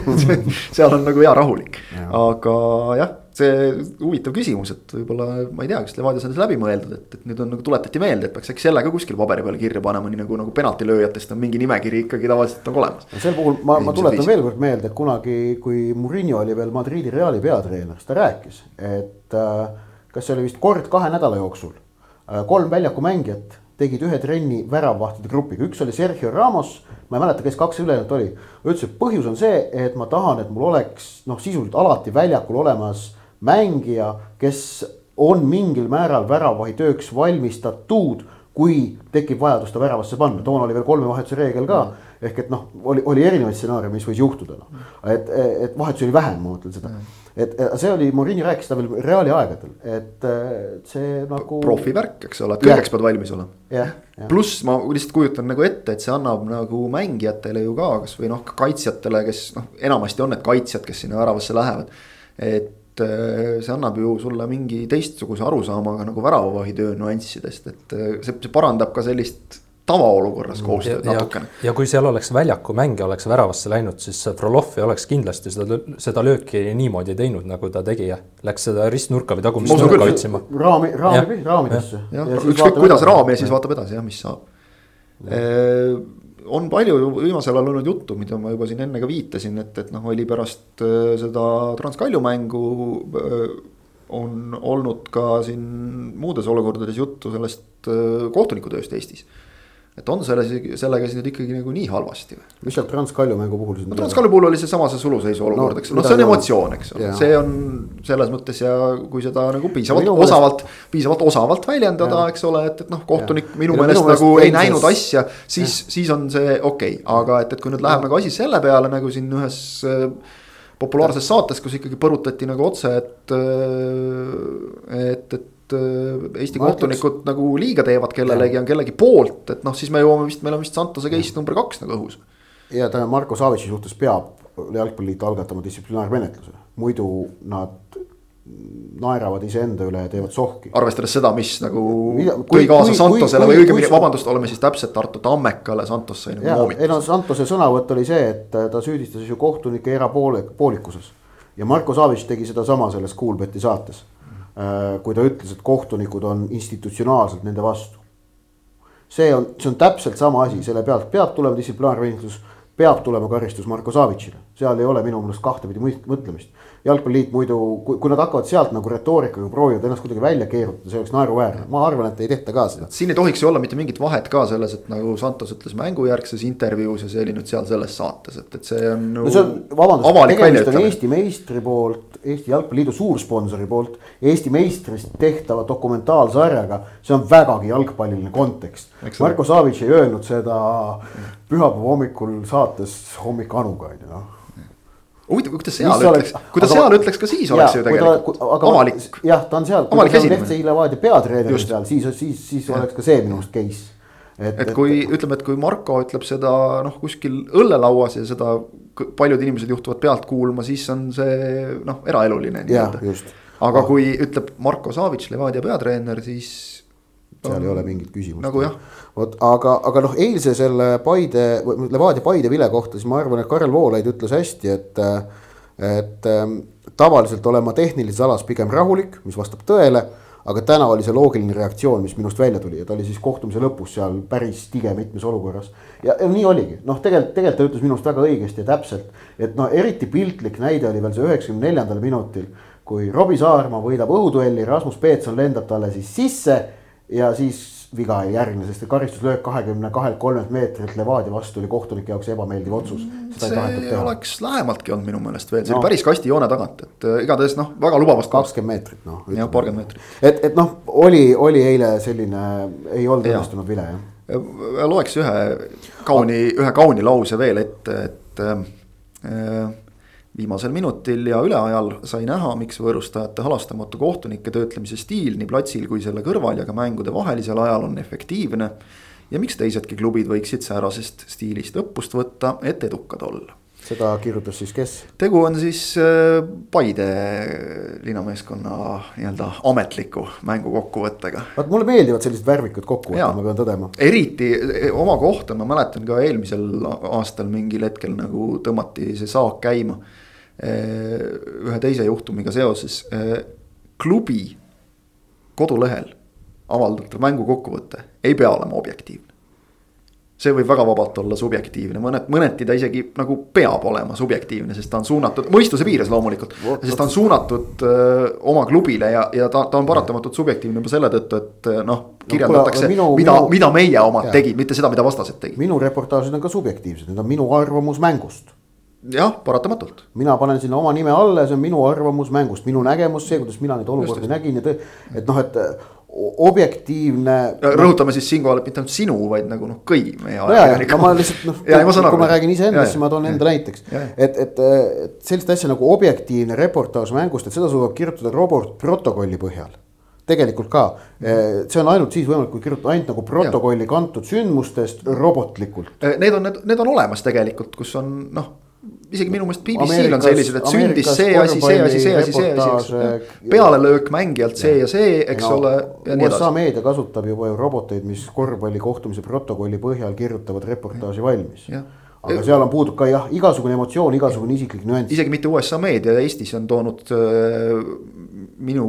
seal on nagu hea rahulik, aga jah, see huvitav küsimus, et võib-olla ma ei tea, kas Levadias on see läbi mõeldud, et, et nüüd on nagu tuletati meelde, et peaks äkki selle ka kuskil paberi peale kirja panema, nii nagu, nagu penaltilööjatest on mingi nimekiri ikkagi tavaliselt on olemas. sel puhul ma, ma tuletan viis. veel kord meelde, et kunagi, kui Murillo oli veel Madridi Reali peatreener, siis ta rääkis, et äh, kas see oli vist kord kahe nädala jooksul äh,, kolm väljakumängijat tegid ühe trenni väravvahtide grupiga, üks oli Sergio Ramos, ma ei mäleta, kes kaks ülejäänut oli. ütles, et põhjus on see, et ma tahan, et mul oleks noh, sisuliselt alati väljakul olemas mängija, kes on mingil määral väravvahi tööks valmistatud. kui tekib vajadus ta väravasse panna, toona oli veel kolme vahetuse reegel ka ehk et noh, oli, oli erinevaid stsenaariume, mis võis juhtuda noh. et, et vahetusi oli vähem, ma mõtlen seda mm et see oli, Morini rääkis seda veel reaali aegadel, et see nagu. profivärk, eks ole, et kõigeks pead valmis olema. pluss ma lihtsalt kujutan nagu ette, et see annab nagu mängijatele ju ka, kasvõi noh, kaitsjatele, kes noh, enamasti on need kaitsjad, kes sinna väravasse lähevad. et see annab ju sulle mingi teistsuguse arusaama ka nagu väravavahitöö nüanssidest, et see, see parandab ka sellist tavaolukorras mm. koostööd natukene. ja kui seal oleks väljaku mängija oleks väravasse läinud, siis Frolov ei oleks kindlasti seda, seda lööki niimoodi teinud, nagu ta tegi. Läks seda ristnurka või tagumist nurka otsima. raami, raami, raamidesse. ükskõik kuidas raami ja siis vaatab edasi jah, mis saab. On palju viimasel ajal olnud juttu, mida ma juba siin enne ka viitasin, et, et noh, oli pärast seda Transkalju mängu on olnud ka siin muudes olukordades juttu sellest kohtunikutööst Eestis et on selle, sellega siis nüüd ikkagi nagu nii halvasti või? mis seal Transkalju mängu puhul siis no,? Transkalju puhul oli seesama see suluseisu olukord no,, eks, noh, see on emotsioon, eks ole, see on selles mõttes ja kui seda nagu piisavalt minu osavalt, piisavalt osavalt väljendada, eks ole, et, et noh, kohtunik ja. minu meelest nagu ei näinud asja, siis, siis on see okei okay., aga et, et kui nüüd läheb nagu asi selle peale nagu siin ühes äh, populaarses saates, kus ikkagi põrutati nagu otse, et, äh, et, et Eesti ma kohtunikud nagu liiga teevad kellelegi, on kellegi poolt, et noh, siis me jõuame vist, meil on vist Santose case number kaks nagu õhus. ja tähendab, Marko Savitsi suhtes peab jalgpalliliit algatama distsiplinaarmenetluse, muidu nad naeravad iseenda üle ja teevad sohki. arvestades seda, mis nagu tõi kaasa kui, Santosele kui, või õigemini, vabandust, oleme siis täpselt Tartu Tammekale, Santos sai nagu moomitud. ei no Santose sõnavõtt oli see, et ta süüdistas ju kohtunike erapoole, poolikuses. ja Marko Savits tegi sedasama selles Kuulbeti saates Äh, kui ta ütles, et kohtunikud on institutsionaalselt nende vastu. see on, see on täpselt sama asi, selle pealt peab tulema distsiplinaarmenetlus, peab tulema karistus Marko Savicile, seal ei ole minu meelest kahtepidi mõtlemist jalgpalliliit muidu, kui, nad hakkavad sealt nagu retoorikaga proovivad ennast kuidagi välja keerutada, see oleks naeruväärne, ma arvan, et ei tehta ka seda. siin ei tohiks ju olla mitte mingit vahet ka selles, et nagu Santos ütles mängujärgses intervjuus ja see oli nüüd seal selles saates, et, et see on. no see on, vabandust, tegemist on Eesti meistri poolt, Eesti Jalgpalliliidu suursponsori poolt, Eesti meistrist tehtava dokumentaalsarjaga. see on vägagi jalgpalliline kontekst. Marko Savic ei öelnud seda pühapäeva hommikul saates Hommik Anuga on ju noh huvitav, kui ta seal ütleks, kui ta seal ütleks ka siis oleks ju tegelikult avalik. jah, ta on seal, kui ta on FC Levadia peatreener seal, siis, siis, siis oleks ka see minu arust case. et, et kui et, ütleme, et kui Marko ütleb seda noh, kuskil õllelauas ja seda paljud inimesed juhtuvad pealt kuulma, siis on see noh, eraeluline nii-öelda. aga kui ütleb Marko Savic, Levadia peatreener, siis. Seal ei ole mingit küsimust. nagu jah vot aga, aga noh, eilse selle Paide, Levadia Paide vile kohta, siis ma arvan, et Karel Voolaid ütles hästi, et. et ähm, tavaliselt olen ma tehnilises alas pigem rahulik, mis vastab tõele. aga täna oli see loogiline reaktsioon, mis minust välja tuli ja ta oli siis kohtumise lõpus seal päris tige mitmes olukorras. ja, ja nii oligi, noh, tegelikult, tegelikult ta ütles minu arust väga õigesti ja täpselt. et noh, eriti piltlik näide oli veel see üheksakümne neljandal minutil, kui Robbie Saarma võidab õhuduelli, Rasmus Peetson lendab talle siis sisse ja siis viga ei järgne, sest karistuslöök kahekümne kahelt, kolmelt meetrilt Levadia vastu oli kohtunike jaoks ebameeldiv otsus. see oleks lähemaltki olnud minu meelest veel, see no. oli päris kastijoone tagant, et äh, igatahes noh, väga lubavast. kakskümmend meetrit noh. jah, paarkümmend meetrit. et, et noh, oli, oli eile selline, ei olnud õnnestunud vile jah. loeks ühe kauni, ühe kauni lause veel ette, et äh, viimasel minutil ja üleajal sai näha, miks võõrustajate halastamatu kohtunike töötlemise stiil nii platsil kui selle kõrval ja ka mängude vahelisel ajal on efektiivne. ja miks teisedki klubid võiksid säärasest stiilist õppust võtta, et edukad olla. seda kirjutas siis kes? tegu on siis äh, Paide linnameeskonna nii-öelda ametliku mängu kokkuvõttega. vaat mulle meeldivad sellised värvikad kokkuvõtted, ma pean tõdema. eriti e, oma kohta ma mäletan ka eelmisel aastal mingil hetkel nagu tõmmati see saak käima ühe teise juhtumiga seoses. Eh, klubi kodulehel avaldatav mängu kokkuvõte ei pea olema objektiivne. see võib väga vabalt olla subjektiivne, mõned, mõneti ta isegi nagu peab olema subjektiivne, sest ta on suunatud, mõistuse piires loomulikult. sest ta on suunatud öö, eh, oma klubile ja, ja ta, ta on paratamatult subjektiivne juba selle tõttu, et noh. kirjeldatakse, mida, mida meie omad tegid, mitte seda, mida vastased tegid. minu reportaažid on ka subjektiivsed, need on minu arvamus mängust jah, paratamatult. mina panen sinna oma nime alla ja see on minu arvamus mängust, minu nägemus, see, kuidas mina neid olukordi nägin ja et noh, et objektiivne. rõhutame siis siinkohal, et mitte ainult sinu, vaid nagu noh, kõigi meie no. ja, ja ma lihtsalt noh, kui ma räägin iseendast, siis ma toon enda näiteks. et, et, et sellist asja nagu objektiivne reportaaž mängust, et seda suudab kirjutada robot protokolli põhjal tegelikult ka, see on ainult siis võimalik, kui kirjutada ainult nagu protokolli kantud sündmustest robotlikult. Need on, need on olemas tegelikult, kus on noh isegi minu meelest BBC-l on sellised, et sündis see asi, see asi, see asi, see asi, pealelöök mängijalt see ja see, eks no, ole. USA meedia kasutab juba ju roboteid, mis korvpalli kohtumise protokolli põhjal kirjutavad reportaaži valmis. Aga seal on puudub ka jah, igasugune emotsioon, igasugune isiklik nüanss. isegi mitte USA meedia, Eestis on toonud äh, minu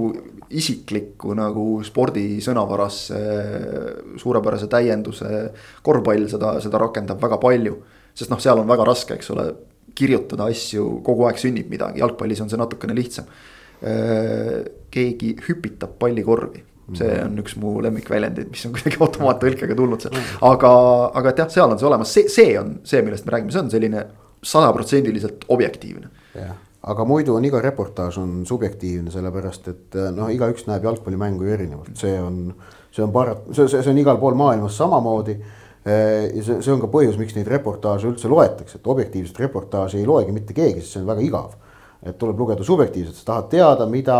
isiklikku nagu spordisõnavarasse äh, suurepärase täienduse. korvpall seda, seda rakendab väga palju, sest noh, seal on väga raske, eks ole kirjutada asju, kogu aeg sünnib midagi, jalgpallis on see natukene lihtsam. keegi hüpitab pallikorvi, see on üks mu lemmikväljendeid, mis on kuidagi automaattõlkega tulnud seal. aga, aga et jah, seal on see olemas, see, see on see, millest me räägime, see on selline sajaprotsendiliselt objektiivne. jah, aga muidu on iga reportaaž on subjektiivne, sellepärast et noh, igaüks näeb jalgpallimängu ju erinevalt, see on, see on parat-, see, see, see on igal pool maailmas samamoodi. Äh, ja see, see on ka põhjus, miks neid reportaaže üldse loetakse, et objektiivset reportaaži ei loegi mitte keegi, sest see on väga igav. et tuleb lugeda subjektiivselt, sa tahad teada, mida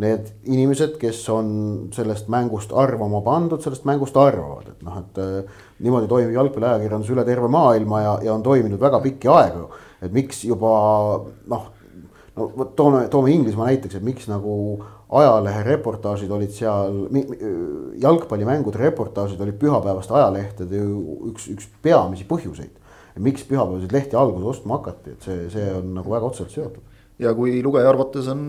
need inimesed, kes on sellest mängust arvama pandud, sellest mängust arvavad, et noh, et äh, niimoodi toimib jalgpalliajakirjandus üle terve maailma ja, ja on toiminud väga pikki aegu. et miks juba noh, no vot toome, toome Inglismaa näiteks, et miks nagu ajalehe reportaažid olid seal, jalgpallimängude reportaažid olid pühapäevaste ajalehtede üks, üks peamisi põhjuseid. miks pühapäevaseid lehti alguses ostma hakati, et see, see on nagu väga otseselt seotud. ja kui lugeja arvates on,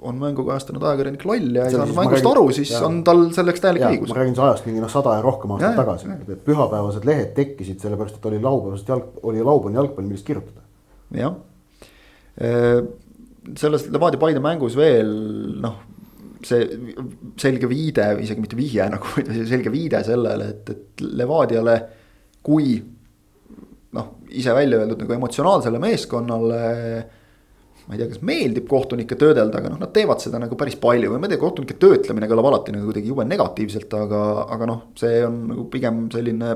on mängu kajastanud ajakirjanik loll ja ei saanud mängust räägin, aru, siis ja, on tal selleks täielik õigus. ma räägin see ajast mingi noh, sada ja rohkem aastat ja, tagasi, et pühapäevased lehed tekkisid sellepärast, et oli laupäevased jalg, oli laupäevane jalgpall, millest kirjutada. jah selles Levadia Paide mängus veel noh, see selge viide, isegi mitte vihje nagu, selge viide sellele, et, et Levadiale kui noh, ise välja öeldud nagu emotsionaalsele meeskonnale ma ei tea, kas meeldib kohtunikke töödelda, aga noh, nad teevad seda nagu päris palju või ma ei tea, kohtunike töötlemine kõlab alati nagu kuidagi jube negatiivselt, aga, aga noh, see on nagu pigem selline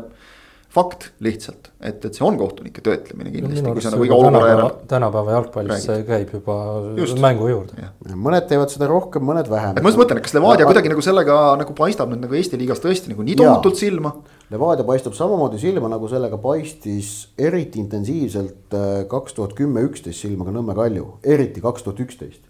fakt lihtsalt, et, et see on kohtunike töötlemine kindlasti no,, kui see nagu iga olukorra järel. tänapäeva jalgpallis see käib juba Just. mängu juurde. mõned teevad seda rohkem, mõned vähem. et ma just mõtlen, et kas Levadia ja, kuidagi nagu sellega nagu paistab nüüd nagu Eesti liigas tõesti nagu nii tohutult silma. Levadia paistab samamoodi silma, nagu sellega paistis eriti intensiivselt äh, kaks tuhat kümme, üksteist silma ka Nõmme Kalju, eriti kaks tuhat üksteist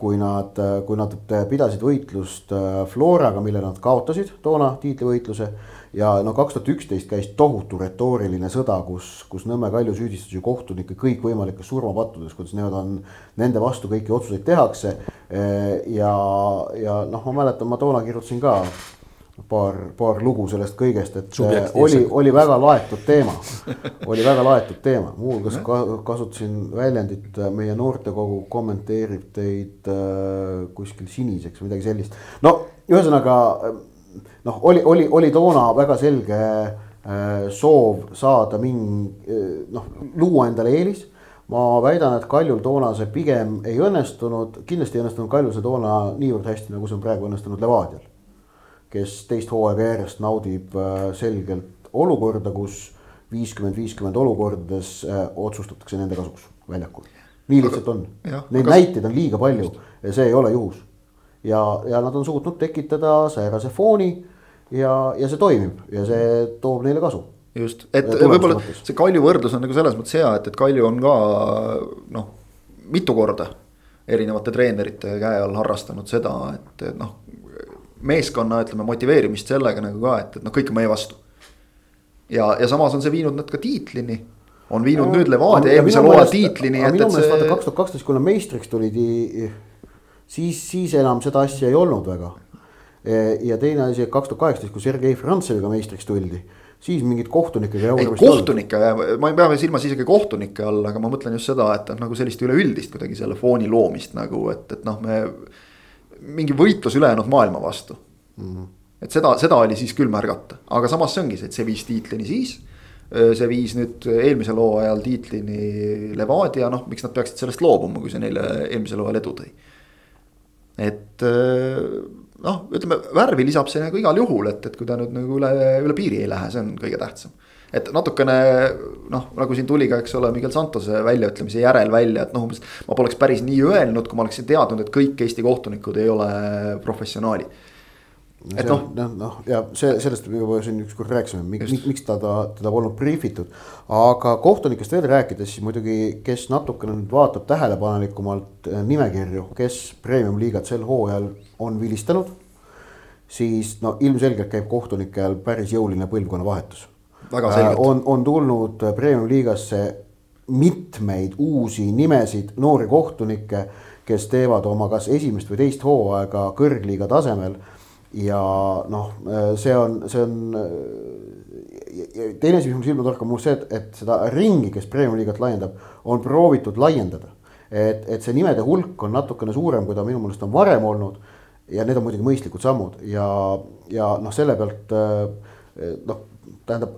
kui nad, äh, kui nad pidasid võitlust äh, Floraga, mille nad kaotasid toona tiitlivõitluse ja no kaks tuhat üksteist käis tohutu retooriline sõda, kus, kus Nõmme Kalju süüdistas ju kohtunikke kõikvõimalikes surmapattudes, kuidas nemad on, nende vastu kõiki otsuseid tehakse. ja, ja noh, ma mäletan, ma toona kirjutasin ka paar, paar lugu sellest kõigest, et oli, oli väga laetud teema. oli väga laetud teema, muuhulgas kasutasin väljendit, meie noortekogu kommenteerib teid äh, kuskil siniseks või midagi sellist. no ühesõnaga noh, oli, oli, oli toona väga selge äh, soov saada mingi äh, noh, luua endale eelis. ma väidan, et Kaljul toona see pigem ei õnnestunud, kindlasti ei õnnestunud Kaljul see toona niivõrd hästi, nagu see on praegu õnnestunud Levadial. kes teist hooaega järjest naudib äh, selgelt olukorda, kus viiskümmend, viiskümmend olukordades otsustatakse nende kasuks väljakul. nii lihtsalt on, neid näiteid on liiga palju ja see ei ole juhus ja, ja nad on suutnud tekitada säärase fooni ja, ja see toimib ja see toob neile kasu just, et võib-olla see Kalju võrdlus on nagu selles mõttes hea, et, et Kalju on ka noh, mitu korda erinevate treenerite käe all harrastanud seda, et, et noh. meeskonna ütleme motiveerimist sellega nagu ka, et, et noh, kõik on meie vastu. ja, ja samas on see viinud nad ka tiitlini. on viinud ja, nüüd Levadia eelmisel hooajal tiitlini. minu meelest vaata kaks tuhat kaksteist, kui nad meistriks tulid, siis, siis enam seda asja ei olnud väga E, ja teine asi, et kaks tuhat kaheksateist, kui Sergei Frantseviga meistriks tuldi, siis mingit kohtunikega. ei kohtunike, ma ei pea silmas isegi kohtunike all, aga ma mõtlen just seda, et nagu sellist üleüldist kuidagi selle fooni loomist nagu, et, et noh, me. mingi võitlus ülejäänud maailma vastu mm. -hmm. et seda, seda oli siis küll märgata, aga samas see ongi see, et see viis tiitlini siis see viis nüüd eelmisel hooajal tiitlini Levadia, noh, miks nad peaksid sellest loobuma, kui see neile eelmisel hooajal edu tõi. Et noh, ütleme värvi lisab see nagu igal juhul, et, et kui ta nüüd nagu üle, üle piiri ei lähe, see on kõige tähtsam. et natukene noh, nagu siin tuli ka, eks ole, Miguel Santose väljaütlemise järel välja, et noh, umbes. ma poleks päris nii öelnud, kui ma oleksin teadnud, et kõik Eesti kohtunikud ei ole professionaalid et noh, noh, noh ja see, sellest juba siin ükskord rääkisime, miks, miks ta, ta, teda polnud briifitud. aga kohtunikest veel rääkides, siis muidugi, kes natukene nüüd vaatab tähelepanelikumalt äh, nimekirju, kes premium-liigat sel hooajal on vilistanud. siis no ilmselgelt käib kohtunikel päris jõuline põlvkonnavahetus. äh,. on, on tulnud äh, premium-liigasse mitmeid uusi nimesid, noori kohtunikke, kes teevad oma kas esimest või teist hooaega kõrgliiga tasemel ja noh, see on, see on. teine asi, mis mul silma torkab, mul see, et, et seda ringi, kes premium-liigat laiendab, on proovitud laiendada. et, et see nimede hulk on natukene suurem, kui ta minu meelest on varem olnud. ja need on muidugi mõistlikud sammud ja, ja noh, selle pealt noh, tähendab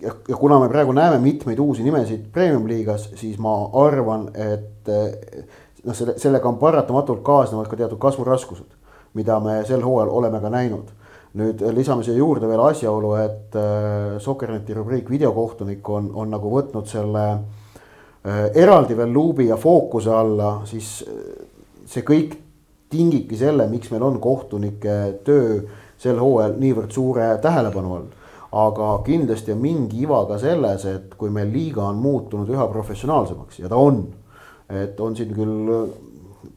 ja, kuna me praegu näeme mitmeid uusi nimesid premium-liigas, siis ma arvan, et noh, selle, sellega on paratamatult kaasnevad ka teatud kasvuraskused mida me sel hooajal oleme ka näinud. nüüd lisame siia juurde veel asjaolu, et äh, Sokkerneti rubriik videokohtunik on, on nagu võtnud selle äh, eraldi veel luubi ja fookuse alla, siis see kõik tingibki selle, miks meil on kohtunike töö sel hooajal niivõrd suure tähelepanu all aga kindlasti on mingi iva ka selles, et kui meil liiga on muutunud üha professionaalsemaks ja ta on. et on siin küll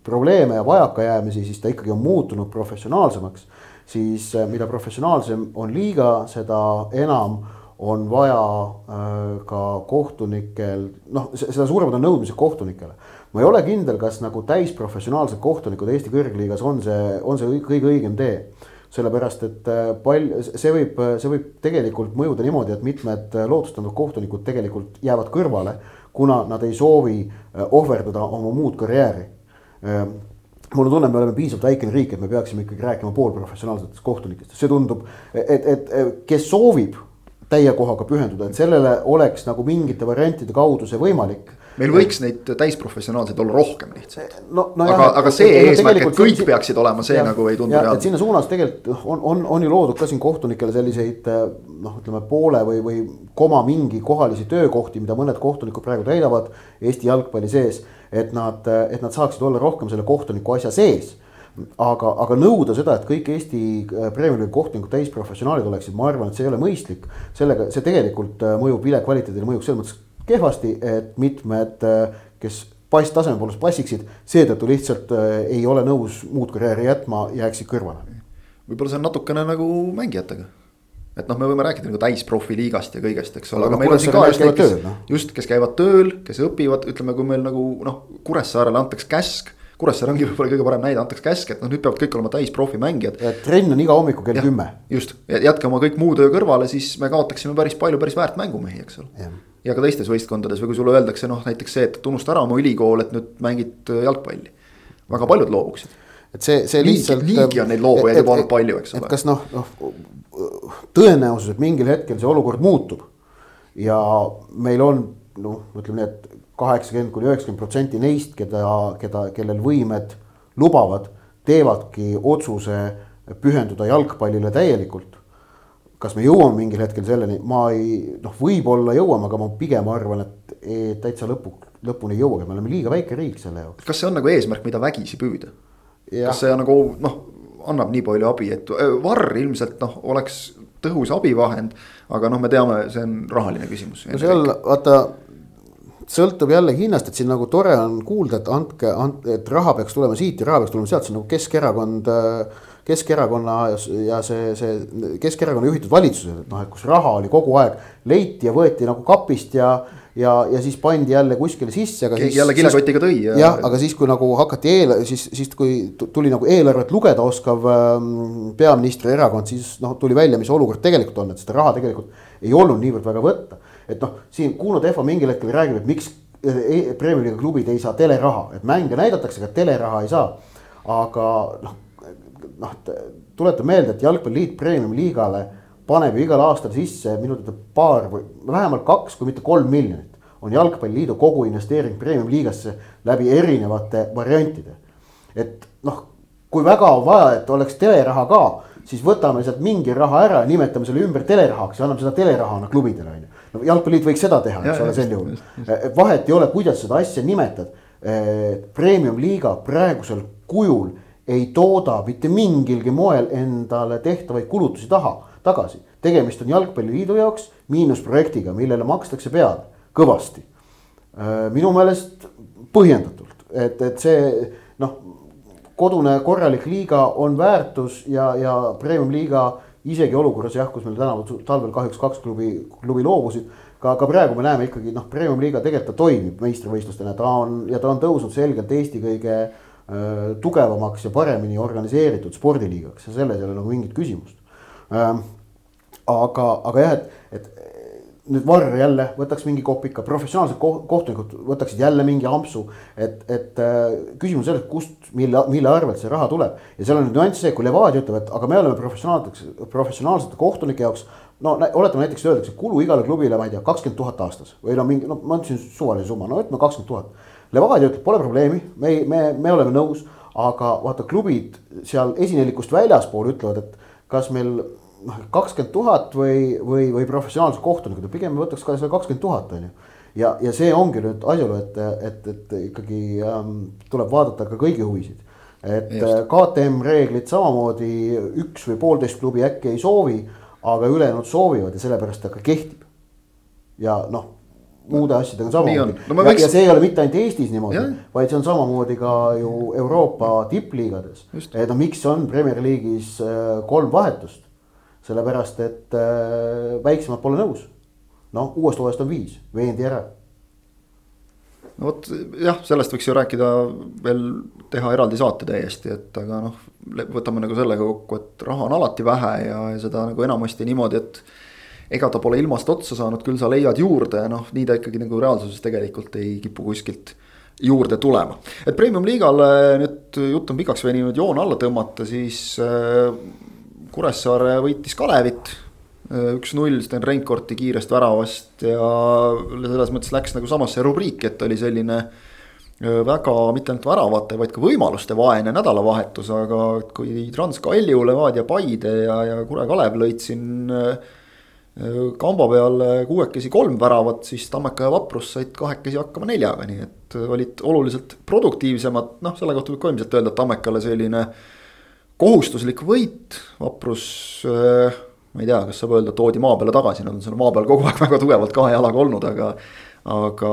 probleeme ja vajakajäämisi, siis ta ikkagi on muutunud professionaalsemaks. siis äh, mida professionaalsem on liiga, seda enam on vaja äh, ka kohtunikel, noh, seda suuremad on nõudmised kohtunikele. ma ei ole kindel, kas nagu täisprofessionaalsed kohtunikud Eesti kõrgliigas on see, on see kõige õigem tee sellepärast, et äh, palju, see võib, see võib tegelikult mõjuda niimoodi, et mitmed lootustanud kohtunikud tegelikult jäävad kõrvale, kuna nad ei soovi ohverdada oma muud karjääri mul on tunne, me oleme piisavalt väikene riik, et me peaksime ikkagi rääkima poolprofessionaalsetest kohtunikest, see tundub, et, et, kes soovib täie kohaga pühenduda, et sellele oleks nagu mingite variantide kaudu see võimalik meil võiks neid täisprofessionaalseid olla rohkem lihtsalt no,. No aga, aga see et, eesmärk, et kõik see, peaksid olema, see ja, nagu ei tundu reaalne. sinna suunas tegelikult on, on, on ju loodud ka siin kohtunikele selliseid noh, ütleme poole või, või koma mingi kohalisi töökohti, mida mõned kohtunikud praegu täidavad Eesti jalgpalli sees et nad, et nad saaksid olla rohkem selle kohtuniku asja sees aga, aga nõuda seda, et kõik Eesti äh, Premiumi kohtunikud täisprofessionaalid oleksid, ma arvan, et see ei ole mõistlik. sellega, see tegelikult äh, mõjub vile kvaliteedile, mõjub selles mõttes kehvasti, et mitmed, äh, kes pass taseme poolest passiksid, seetõttu lihtsalt ei ole nõus muud karjääri jätma, jääksid kõrvale. võib-olla see on natukene nagu mängijatega et noh, me võime rääkida nagu täisprofiliigast ja kõigest, eks ole, aga meil on siin ka just neid, kes, no? just, kes käivad tööl, kes õpivad, ütleme, kui meil nagu noh, Kuressaarele antakse käsk. Kuressaare ongi võib-olla kõige parem näide, antakse käsk, et noh, nüüd peavad kõik olema täisprofimängijad. trenn on iga hommiku kell kümme. just, jätke oma kõik muu töö kõrvale, siis me kaotaksime päris palju päris väärt mängumehi, eks ole. ja ka teistes võistkondades või kui sulle öeldakse noh, näiteks see, et unusta ära oma ülikool, et nüüd mängid jalgpalli. väga paljud loobuksid et see, see lihtsalt. niigi on neid loobujaid juba olnud palju, eks ole. kas noh, noh tõenäosus, et mingil hetkel see olukord muutub. ja meil on noh, ütleme nii, et kaheksakümmend kuni üheksakümmend protsenti neist, keda, keda, kellel võimed lubavad, teevadki otsuse pühenduda jalgpallile täielikult. kas me jõuame mingil hetkel selleni, ma ei noh, võib-olla jõuame, aga ma pigem arvan, et täitsa lõpu, lõpuni ei jõuagi, me oleme liiga väike riik selle jaoks. kas see on nagu eesmärk, mida vägisi püüda? Kas see nagu noh, annab nii palju abi, et äh, varr ilmselt noh, oleks tõhus abivahend. aga noh, me teame, see on rahaline küsimus. no seal vaata, sõltub jälle hinnast, et siin nagu tore on kuulda, et andke, et raha peaks tulema siit ja raha peaks tulema sealt, see on nagu Keskerakond. Keskerakonna ja see, see Keskerakonna juhitud valitsused, et noh, et kus raha oli kogu aeg, leiti ja võeti nagu kapist ja ja, ja siis pandi jälle kuskile sisse, aga. jälle kilekotiga tõi ja. jah, aga siis, kui nagu hakati eel, siis, siis kui tuli nagu eelarvet lugeda oskav ähm, peaministri erakond, siis noh, tuli välja, mis olukord tegelikult on, et seda raha tegelikult ei olnud niivõrd väga võtta. et noh, siin Kuno Tehva mingil hetkel räägib, et miks e-, Premiumi klubid ei saa teleraha, et mänge näidatakse, aga teleraha ei saa. aga noh, noh tuletan meelde, et Jalgpalliliit Premiumi liigale paneb ju igal aastal sisse minu teada paar või vähemalt kaks, kui mitte kolm miljonit. on jalgpalliliidu kogu investeering premium-liigasse läbi erinevate variantide. et noh, kui väga on vaja, et oleks teleraha ka, siis võtame sealt mingi raha ära, nimetame selle ümber telerahaks ja anname seda telerahana klubidele on ju. no jalgpalliliit võiks seda teha, eks ole, sel juhul. vahet ei ole, kuidas seda asja nimetad. Premium-liiga praegusel kujul ei tooda mitte mingilgi moel endale tehtavaid kulutusi taha, tagasi. tegemist on jalgpalliliidu jaoks miinusprojektiga, millele makstakse peale kõvasti. minu meelest põhjendatult, et, et see noh, kodune korralik liiga on väärtus ja, ja premium-liiga isegi olukorras jah, kus meil tänavu talvel kahjuks kaks klubi, klubi loobusid. ka, ka praegu me näeme ikkagi noh, premium-liiga tegelikult ta toimib meistrivõistlustena, ta on ja ta on tõusnud selgelt Eesti kõige äh, tugevamaks ja paremini organiseeritud spordiliigaks ja selles ei ole nagu mingit küsimust ähm,. Aga, aga jah, et, et nüüd Varr jälle võtaks mingi kopika, professionaalsed kohtunikud võtaksid jälle mingi ampsu. et, et äh, küsimus selles, kust, mille, mille arvelt see raha tuleb ja seal on nüüd nüanss see, kui Levadia ütleb, et aga me oleme professionaalseteks, professionaalsete kohtunike jaoks. no oletame näiteks öeldakse kulu igale klubile, ma ei tea, kakskümmend tuhat aastas või no mingi, no ma ütlesin suvalise summa, no ütleme kakskümmend tuhat. Levadia ütleb, pole probleemi, me, me, me oleme nõus, aga vaata klubid seal esinelikust väljaspool ütlevad, et kas meil noh, kakskümmend tuhat või, või, või professionaalsed kohtunikud, pigem võtaks ka selle kakskümmend tuhat on ju. ja, ja see ongi nüüd asjaolu, et, et, et ikkagi ähm, tuleb vaadata ka kõigi huvisid. et Just. Äh, KTM reeglid samamoodi üks või poolteist klubi äkki ei soovi, aga ülejäänud soovivad ja sellepärast ta ka kehtib. ja noh muude asjadega samamoodi no, ja, võiks... ja see ei ole mitte ainult Eestis niimoodi, vaid see on samamoodi ka ju Euroopa tippliigades. et no miks on Premier League'is äh, kolm vahetust sellepärast et äh, väiksemad pole nõus. noh, uuest hooajast on viis, veendi ära. no vot jah, sellest võiks ju rääkida veel, teha eraldi saate täiesti, et aga noh, võtame nagu sellega kokku, et raha on alati vähe ja, ja seda nagu enamasti niimoodi, et ega ta pole ilmast otsa saanud, küll sa leiad juurde, noh, nii ta ikkagi nagu reaalsuses tegelikult ei kipu kuskilt juurde tulema. et premium-liigale nüüd jutt on pikaks veninud, joon alla tõmmata, siis äh, Kuressaare võitis Kalevit üks-null Sten Reinkorti kiirest väravast ja selles mõttes läks nagu samasse rubriiki, et oli selline väga mitte ainult väravate, vaid ka võimaluste vaene nädalavahetus, aga kui Trans Kalju, Levadia Paide ja, ja Kure Kalev lõid siin kamba peal kuuekesi kolm väravat, siis Tammeka ja Vaprus said kahekesi hakkama neljaga, nii et olid oluliselt produktiivsemad, noh, selle kohta võib ka ilmselt öelda, et Tammekale selline äh, kohustuslik võit, vaprus äh, ma ei tea, kas saab öelda, toodi maa peale tagasi, nad on seal maa peal kogu aeg väga tugevalt kahe jalaga olnud, aga. aga,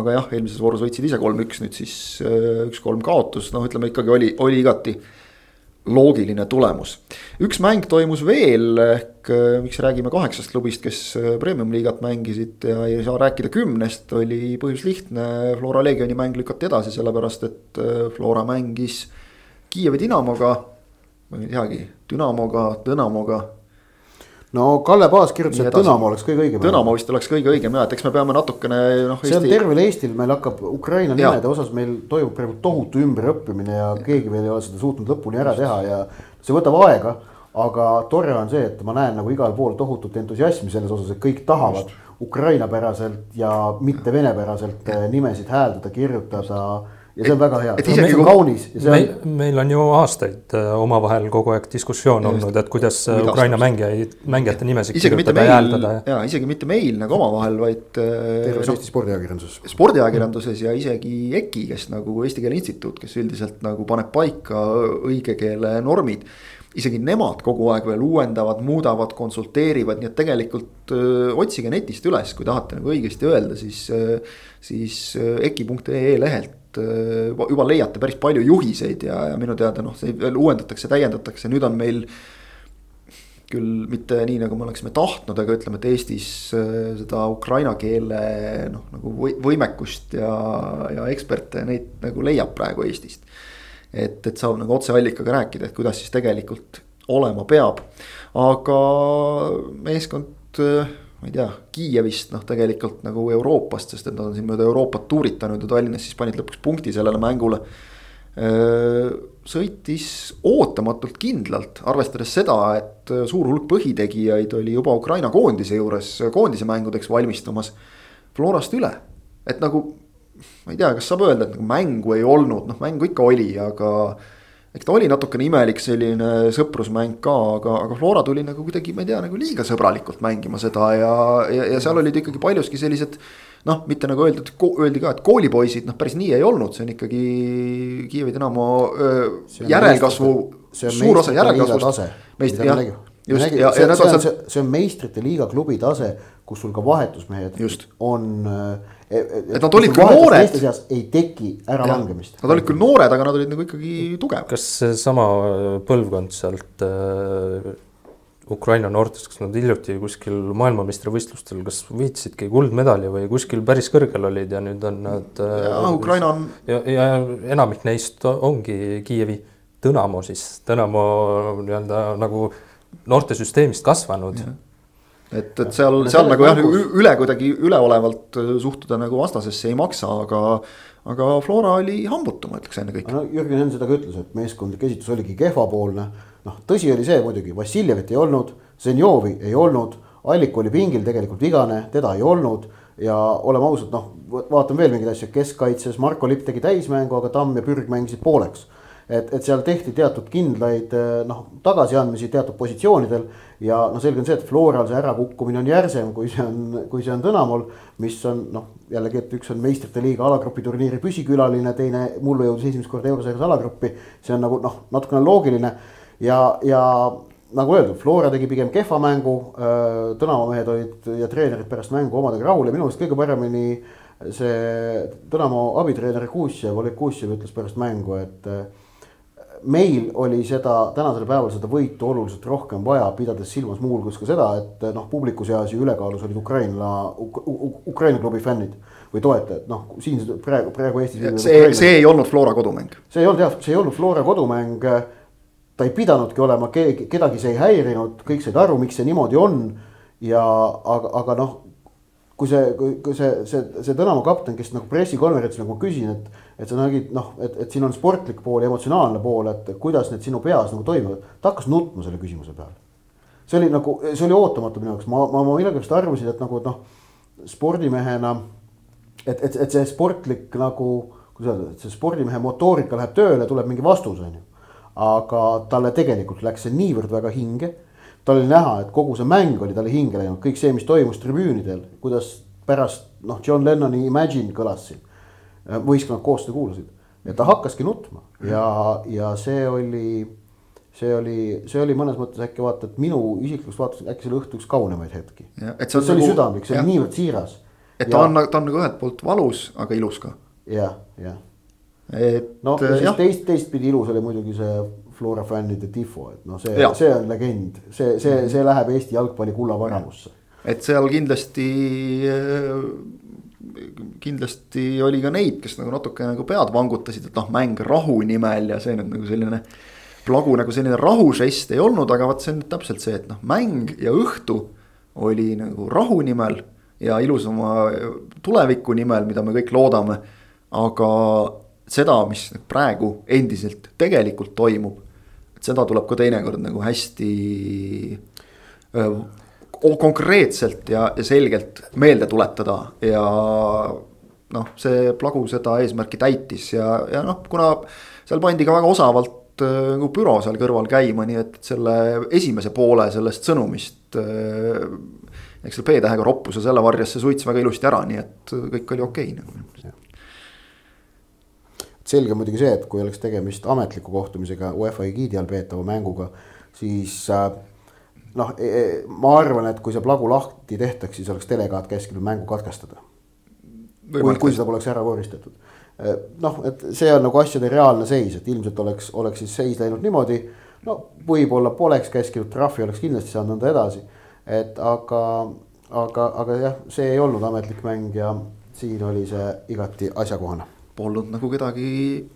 aga jah, eelmises voorus võitsid ise kolm-üks, nüüd siis äh, üks-kolm kaotus, noh, ütleme ikkagi oli, oli igati loogiline tulemus. üks mäng toimus veel ehk äh, miks räägime kaheksast klubist, kes premium-liigat mängisid ja ei saa rääkida kümnest, oli põhjus lihtne. Flora Legioni mäng lükati edasi, sellepärast et Flora mängis Kiievi Dinamoga ma ei teagi, Dünamoga, Dõnamoga. no Kalle Paas kirjutas, et Dõnamo oleks kõige õigem. Dõnamo vist oleks kõige õigem ja, et eks me peame natukene noh. see on Eesti... tervel Eestil, meil hakkab Ukraina nimede ja. osas meil toimub praegu tohutu ümberõppimine ja keegi veel ei ole seda suutnud lõpuni ära teha ja see võtab aega aga tore on see, et ma näen nagu igal pool tohutut entusiasmi selles osas, et kõik tahavad Ukraina-päraselt ja mitte venepäraselt nimesid hääldada, kirjutada ja see on väga hea, see on, on kaunis. meil, meil on ju aastaid äh, omavahel kogu aeg diskussioon just, olnud, et kuidas äh, Ukraina mängijaid, mängijate nimesid kirjutada ja hääldada. ja isegi mitte meil nagu omavahel, vaid. Äh, terves Eesti spordiajakirjanduses. spordiajakirjanduses ja isegi EKI, kes nagu Eesti Keele Instituut, kes üldiselt nagu paneb paika õige keele normid isegi nemad kogu aeg veel uuendavad, muudavad, konsulteerivad, nii et tegelikult öö, otsige netist üles, kui tahate nagu õigesti öelda, siis, siis eki.ee lehelt Äh, juba leiate päris palju juhiseid ja, ja minu teada noh, see veel uuendatakse, täiendatakse, nüüd on meil. küll mitte nii, nagu me oleksime tahtnud, aga ütleme, et Eestis äh, seda ukraina keele noh, nagu võimekust ja, ja eksperte neid nagu leiab praegu Eestist. et, et saab nagu otseallikaga rääkida, et kuidas siis tegelikult olema peab, aga meeskond äh, ma ei tea, Kiievist noh, tegelikult nagu Euroopast, sest et nad on siin mööda Euroopat tuuritanud ja Tallinnas siis panid lõpuks punkti sellele mängule. sõitis ootamatult kindlalt, arvestades seda, et suur hulk põhitegijaid oli juba Ukraina koondise juures koondise mängudeks valmistumas. Florast üle, et nagu ma ei tea, kas saab öelda, et nagu mängu ei olnud, noh mängu ikka oli, aga eks ta oli natukene imelik selline sõprusmäng ka, aga, aga Flora tuli nagu kuidagi, ma ei tea, nagu liiga sõbralikult mängima seda ja, ja, ja seal olid ikkagi paljuski sellised. noh, mitte nagu öeldud, öeldi ka, et koolipoisid, noh, päris nii ei olnud, see on ikkagi Kiievi Dinamo järelkasvu, suur osa järelkasvust. meistri, jah just, ja, ja, see on, see, see on meistrite liiga klubi tase, kus sul ka vahetusmehed just. on. et, e, et nad olid küll noored. ei teki äralangemist. Nad olid küll noored, aga nad olid nagu ikkagi tugevad. kas seesama põlvkond sealt äh, Ukraina noortest, kas nad hiljuti kuskil maailmameistrivõistlustel, kas võitsidki kuldmedali või kuskil päris kõrgel olid ja nüüd on nad. Äh, Ukraina on. ja, ja enamik neist ongi Kiievi Dõnamo siis, Dõnamo nii-öelda nagu noortesüsteemist kasvanud. et, et seal, seal nagu jah, üle kuidagi üleolevalt suhtuda nagu vastasesse ei maksa, aga aga Flora oli hambutu, ma ütleks ennekõike. no Jürgen Henn seda ka ütles, et meeskondlik esitus oligi kehvapoolne. noh, tõsi oli see muidugi, Vassiljevit ei olnud, Zenjovi ei olnud, Allik oli pingil tegelikult vigane, teda ei olnud ja oleme ausad, noh, vaatame veel mingeid asju, keskkaitses Marko Lipp tegi täismängu, aga Tamm ja Pürg mängisid pooleks et, et seal tehti teatud kindlaid eh, noh, tagasiandmisi teatud positsioonidel. ja noh, selge on see, et Floral see ärakukkumine on järsem, kui see on, kui see on Tõnamol. mis on noh, jällegi, et üks on meistrite liiga alagrupi turniiri püsikülaline, teine mullu jõudis esimest korda eurosarjas alagruppi. see on nagu noh, natukene loogiline ja, ja nagu öeldud, Flora tegi pigem kehva mängu. Eh, Tõnava mehed olid ja treenerid pärast mängu omadega rahul ja minu meelest kõige paremini see Tõnamo abitreener Kuusjev, Oleg Kuusjev ütles pärast mängu, et meil oli seda tänasel päeval seda võitu oluliselt rohkem vaja, pidades silmas muuhulgas ka seda, et noh, publiku seas ju ülekaalus olid Ukraina Uk,, Ukraina klubi fännid või toetajad, noh siin praegu, praegu Eestis. see, see ei olnud Flora kodumäng. see ei olnud jah, see ei olnud Flora kodumäng. ta ei pidanudki olema, kedagi see ei häirinud, kõik said aru, miks see niimoodi on. ja aga, aga noh, kui see, kui see, see, see Tõnamo kapten, kes nagu pressikonverentsil nagu küsin, et et sa nägid noh, et, et siin on sportlik pool ja emotsionaalne pool, et kuidas need sinu peas nagu toimuvad. ta hakkas nutma selle küsimuse peale. see oli nagu, see oli ootamatu minu jaoks, ma, ma, ma millegipärast arvasin, et nagu noh, spordimehena. et, et, et see sportlik nagu, kuidas öelda, et see spordimehe motoorika läheb tööle, tuleb mingi vastus, on ju. aga talle tegelikult läks see niivõrd väga hinge. Tal oli näha, et kogu see mäng oli talle hinge läinud, kõik see, mis toimus tribüünidel, kuidas pärast noh, John Lennoni Imagine kõlas siin võistkonnad koostöö kuulasid ja ta hakkaski nutma ja, ja see oli, see oli, see oli mõnes mõttes äkki vaata, et minu isiklikust vaatest äkki selle õhtu üks kaunemaid hetki. see, see oli nagu, südamlik, see oli niivõrd siiras. et ta ja, on, ta on nagu ühelt poolt valus, aga ilus ka. jah, jah. et no ja siis teist, teistpidi ilus oli muidugi see Flora fännide tifo, et noh, see, see on legend, see, see, see läheb Eesti jalgpalli kullavaramusse. et seal kindlasti kindlasti oli ka neid, kes nagu natuke nagu pead vangutasid, et noh, mäng rahu nimel ja see nüüd nagu selline. plagu nagu selline rahužest ei olnud, aga vot see on täpselt see, et noh, mäng ja õhtu oli nagu rahu nimel ja ilusama tuleviku nimel, mida me kõik loodame. aga seda, mis praegu endiselt tegelikult toimub, et seda tuleb ka teinekord nagu hästi konkreetselt ja, ja selgelt meelde tuletada ja noh, see plagu seda eesmärki täitis ja, ja noh, kuna seal pandi ka väga osavalt nagu büroo seal kõrval käima, nii et selle esimese poole sellest sõnumist eks selle B-tähega roppuse selle varjas see suits väga ilusti ära, nii et kõik oli okei okay, nagu. Selge muidugi see, et kui oleks tegemist ametliku kohtumisega UEFA egiidi all peetava mänguga, siis äh, noh, e, e, ma arvan, et kui see plagu lahti tehtaks, siis oleks delegaat käskinud mängu katkestada. kui, kui seda poleks ära koristatud. E, noh, et see on nagu asjade reaalne seis, et ilmselt oleks, oleks siis seis läinud niimoodi. no võib-olla poleks käskinud, trahvi oleks kindlasti saanud nõnda edasi. et aga, aga, aga jah, see ei olnud ametlik mäng ja siin oli see igati asjakohane polnud nagu kedagi,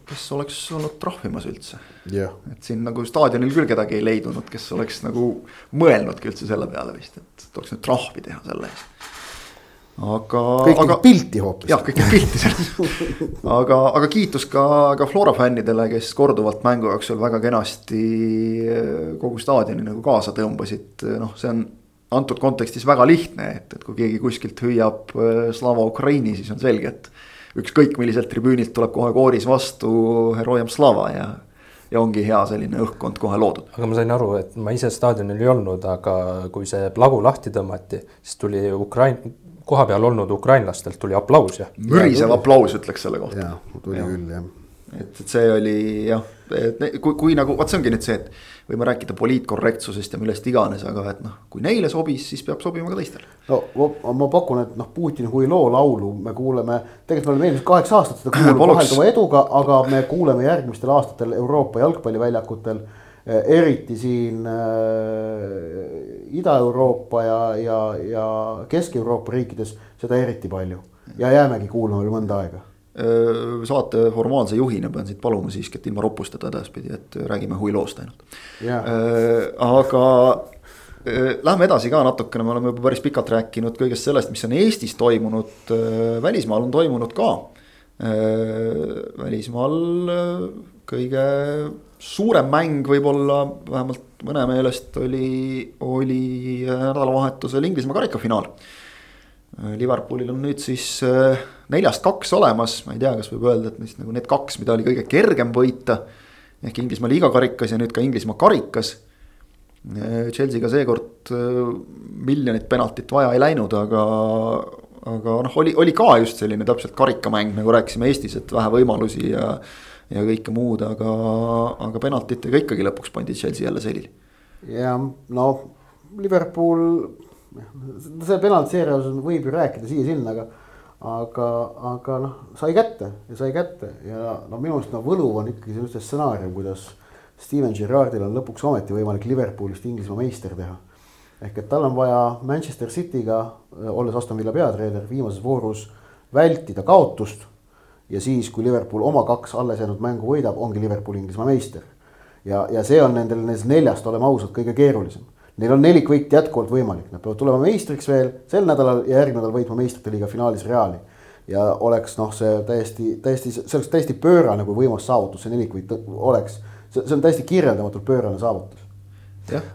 kes oleks olnud trahvimas üldse yeah.. et siin nagu staadionil küll kedagi ei leidunud, kes oleks nagu mõelnudki üldse selle peale vist, et tuleks nüüd trahvi teha selle eest. aga. kõik tegid pilti hoopis. jah, kõik pilti sellest aga, aga kiitus ka, ka Flora fännidele, kes korduvalt mängu jooksul väga kenasti eh, kogu staadioni nagu kaasa tõmbasid, noh, see on antud kontekstis väga lihtne, et, et kui keegi kuskilt hüüab eh, Slava Ukraini, siis on selge, et ükskõik milliselt tribüünilt tuleb kohe kooris vastu Herojem Slava ja. ja ongi hea selline õhkkond kohe loodud. aga ma sain aru, et ma ise staadionil ei olnud, aga kui see plagu lahti tõmmati, siis tuli Ukrain-, kohapeal olnud ukrainlastelt tuli aplaus ja. mürisev aplaus ütleks selle kohta. jaa, tuli ja. küll jah. Et, et see oli jah, et kui, kui nagu vot see ongi nüüd see, et võime rääkida poliitkorrektsusest ja millest iganes, aga et noh, kui neile sobis, siis peab sobima ka teistele. no ma pakun, et noh, Putini huiloo laulu me kuuleme, tegelikult me oleme eelmised kaheksa aastat seda kuulnud vahelduva eduga, aga me kuuleme järgmistel aastatel Euroopa jalgpalliväljakutel Eh, eriti siin äh, Ida-Euroopa ja, ja, ja Kesk-Euroopa riikides seda eriti palju. Ja jäämegi kuulama veel mõnda aega saate formaalse juhina pean siit paluma siiski, et ilma ropusteta edaspidi, et räägime huviloost ainult. aga lähme edasi ka natukene, me oleme juba päris pikalt rääkinud kõigest sellest, mis on Eestis toimunud, välismaal on toimunud ka. välismaal kõige suurem mäng võib-olla vähemalt mõne meelest oli, oli nädalavahetusel Inglismaa karikafinaal. Liverpoolil on nüüd siis äh, neljast kaks olemas, ma ei tea, kas võib öelda, et neist nagu need kaks, mida oli kõige kergem võita. ehk Inglismaa liigakarikas ja nüüd ka Inglismaa karikas. Äh, Chelsea'ga seekord äh, miljonit penaltit vaja ei läinud, aga, aga noh, oli, oli ka just selline täpselt karikamäng, nagu rääkisime Eestis, et vähe võimalusi ja ja kõike muud, aga, aga penaltitega ikkagi lõpuks pandi Chelsea jälle selili. ja no Liverpool, see penaltseeria osas võib ju rääkida siia-sinna, aga aga, aga noh, sai kätte ja sai kätte ja no minu arust no võluv on ikkagi see stsenaarium, kuidas Steven Gerrardil on lõpuks ometi võimalik Liverpoolist Inglismaa meister teha. ehk et tal on vaja Manchester City'ga, olles Aston Villa peatreener, viimases voorus vältida kaotust ja siis, kui Liverpool oma kaks alles jäänud mängu võidab, ongi Liverpool Inglismaa meister. ja, ja see on nendel nendest neljast, oleme ausad, kõige keerulisem. Neil on nelikvõit jätkuvalt võimalik, nad peavad tulema meistriks veel sel nädalal ja järgmine nädal võitma meistrite liiga finaalis Reali. ja oleks noh, see täiesti, täiesti, see oleks täiesti pöörane, kui võimas saavutus see nelikvõit oleks. see, see on täiesti kirjeldamatult pöörane saavutus.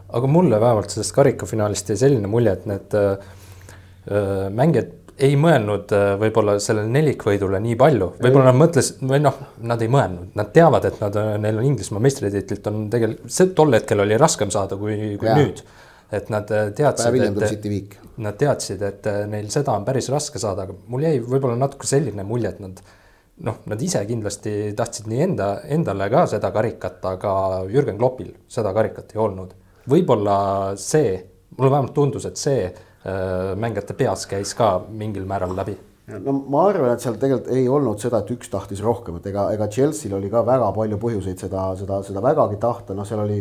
aga mulle vähemalt sellest karikafinaalist jäi selline mulje, et need äh, äh mängijad ei mõelnud äh, võib-olla sellele nelikvõidule nii palju, võib-olla nad mõtles või noh, nad ei mõelnud, nad teavad, et nad, äh, neil on Inglismaa meistritiitlit on tegelikult, see tol hetkel oli raskem saada kui, kui ja. nüüd. et nad äh, teadsid, et nad teadsid, et neil seda on päris raske saada, aga mul jäi võib-olla natuke selline mulje, et nad noh, nad ise kindlasti tahtsid nii enda, endale ka seda karikat, aga Jürgen Kloppil seda karikat ei olnud. võib-olla see, mulle vähemalt tundus, et see mängijate peas käis ka mingil määral läbi no ma arvan, et seal tegelikult ei olnud seda, et üks tahtis rohkem, et ega, ega Chelsea'l oli ka väga palju põhjuseid seda, seda, seda vägagi tahta, noh, seal oli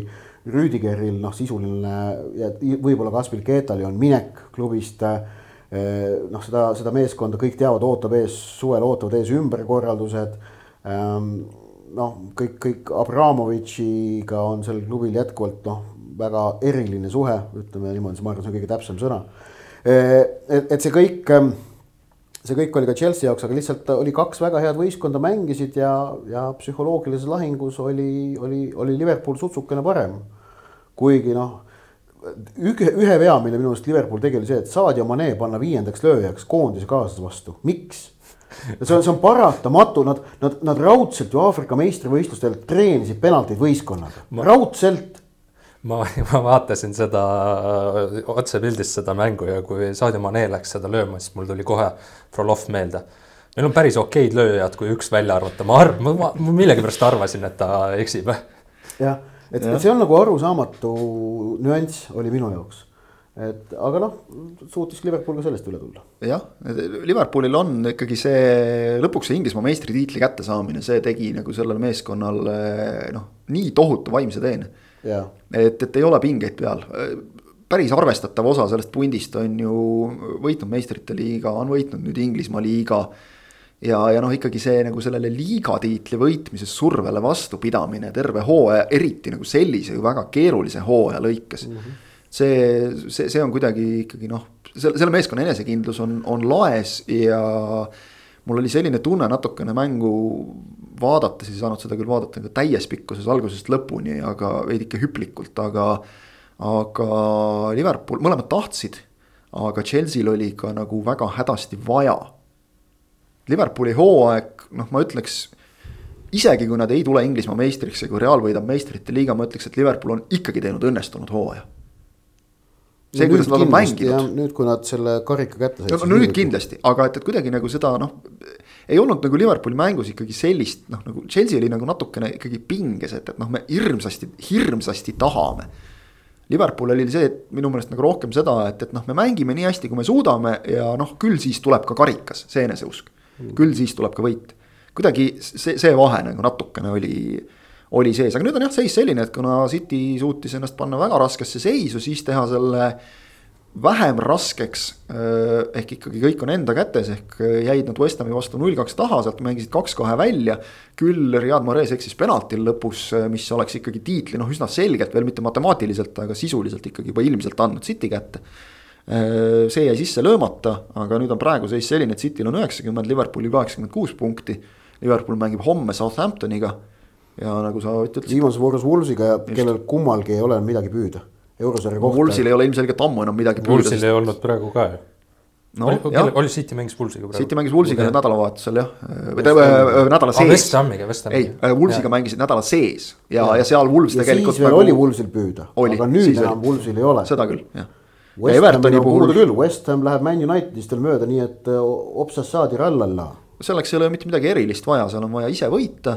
Rüdigeril noh, sisuline ja võib-olla Kaspar Keetali on minek klubist. Eh, noh, seda, seda meeskonda kõik teavad, ootab ees, suvel ootavad ees ümberkorraldused. Ehm, noh, kõik, kõik Abramovitšiga on sel klubil jätkuvalt noh, väga eriline suhe, ütleme niimoodi, ma arvan, see on kõige täpsem sõna. et, et see kõik, see kõik oli ka Chelsea jaoks, aga lihtsalt oli kaks väga head võistkonda mängisid ja, ja psühholoogilises lahingus oli, oli, oli Liverpool sutsukene parem. kuigi noh, ühe, ühe vea, mille minu arust Liverpool tegi, oli see, et Sadio Mane panna viiendaks lööjaks koondise kaaslase vastu, miks? see on, see on paratamatu, nad, nad, nad raudselt ju Aafrika meistrivõistlustel treenisid penaltid võistkonnaga, raudselt ma, ma vaatasin seda otsepildist seda mängu ja kui Sadio Mane läks seda lööma, siis mul tuli kohe Frolov meelde. Neil on päris okeid lööjad, kui üks välja arvata, ma arv-, ma, ma, millegipärast arvasin, et ta eksib. jah, et, et see on nagu arusaamatu nüanss oli minu jaoks et aga noh, suutis Liverpool ka sellest üle tulla. jah, Liverpoolil on ikkagi see lõpuks see Inglismaa meistritiitli kättesaamine, see tegi nagu sellele meeskonnale noh, nii tohutu vaimse teene et, et ei ole pingeid peal päris arvestatav osa sellest pundist on ju võitnud meistrite liiga, on võitnud nüüd Inglismaa liiga. ja, ja noh, ikkagi see nagu sellele liigatiitli võitmise survele vastupidamine terve hooaja, eriti nagu sellise ju väga keerulise hooaja lõikes mm. -hmm. see, see, see on kuidagi ikkagi noh, selle, selle meeskonna enesekindlus on, on laes ja mul oli selline tunne natukene mängu vaadates, ei saanud seda küll vaadata ka täies pikkuses algusest lõpuni, aga veidike hüplikult, aga. aga Liverpool, mõlemad tahtsid, aga Chelsea'l oli ka nagu väga hädasti vaja. Liverpooli hooaeg, noh, ma ütleks isegi kui nad ei tule Inglismaa meistriks ja kui Real võidab meistrite liiga, ma ütleks, et Liverpool on ikkagi teinud õnnestunud hooaja. see no,, kuidas nad on mänginud. nüüd, kui nad selle karika kätte said. no nüüd kindlasti, aga et, et kuidagi nagu seda noh. Ei olnud nagu Liverpooli mängus ikkagi sellist noh, nagu Chelsea oli nagu natukene ikkagi pinges, et, et noh, me hirmsasti, hirmsasti tahame. Liverpool oli see, et minu meelest nagu rohkem seda, et, et noh, me mängime nii hästi, kui me suudame ja noh, küll siis tuleb ka karikas, see eneseusk. Mm.. küll siis tuleb ka võit. kuidagi see, see vahe nagu natukene oli, oli sees, aga nüüd on jah seis selline, et kuna City suutis ennast panna väga raskesse seisu, siis teha selle vähem raskeks. Äh, ehk ikkagi kõik on enda kätes, ehk äh, jäid nad West Hami vastu null-kaks taha, sealt mängisid kaks-kahe välja. küll Riyad Mahrez eksis penaltil lõpus, äh, mis oleks ikkagi tiitli noh, üsna selgelt veel mitte matemaatiliselt, aga sisuliselt ikkagi juba ilmselt andnud City kätte. see jäi sisse löömata, aga nüüd on praegu seis selline, et Cityl on üheksakümmend, Liverpoolil kaheksakümmend kuus punkti. Liverpool mängib homme Southamptoniga ja nagu sa ütlesid. viimases voorus Woolsiga, kellel kummalgi ei ole midagi püüda eurosarja kohta. Woolsil ei ole ilmselgelt ammu enam midagi püüda. Woolsil ei olnud praegu ka ju. No, oli, jah. oli City mängis Woolsiga praegu? City mängis Woolsiga nüüd nädalavahetusel jah, või tähendab nädala sees. West Hamiga, West Hamiga. ei, Woolsiga mängisid nädala sees ja, ja, ja seal Wools tegelikult. siis veel nagu... oli Woolsil püüda, aga nüüd enam Woolsil ei ole. seda küll, jah. West Evertoni puhul. küll, West Ham läheb Man Unitedist veel mööda, nii et äh, opsas saadi rallalla. selleks ei ole mitte midagi erilist vaja, seal on vaja ise võita,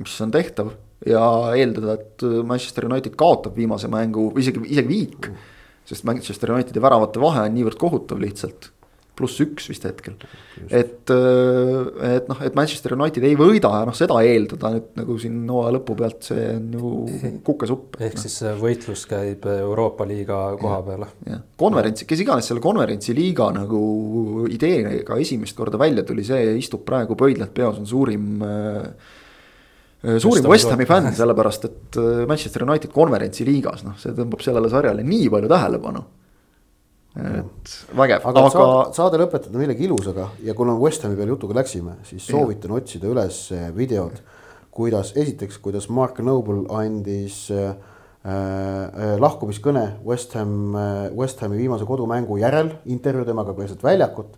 mis on tehtav ja eeldada, et Manchester United kaotab viimase mängu või isegi, isegi viik. sest Manchester Unitedi väravate vahe on niivõrd kohutav lihtsalt. pluss üks vist hetkel. et, et noh, et Manchester United ei võida ja noh, seda eeldada nüüd nagu siin hooaja lõpu pealt, see on ju kukesupp. ehk no. siis võitlus käib Euroopa liiga koha peale. konverentsi, kes iganes selle konverentsi liiga nagu ideega esimest korda välja tuli, see istub praegu pöidlad peos, on suurim äh, Äh, suurim West Hami fänn, sellepärast et äh, Manchester United konverentsi liigas, noh, see tõmbab sellele sarjale nii palju tähelepanu. et vägev, aga, aga... Saade, saade lõpetada millegi ilusaga ja kuna West Hami peale jutuga läksime, siis soovitan ja. otsida üles äh, videod. kuidas, esiteks, kuidas Mark Noble andis äh, äh, lahkumiskõne West Ham, West Hami viimase kodumängu järel, intervjuu temaga keset väljakut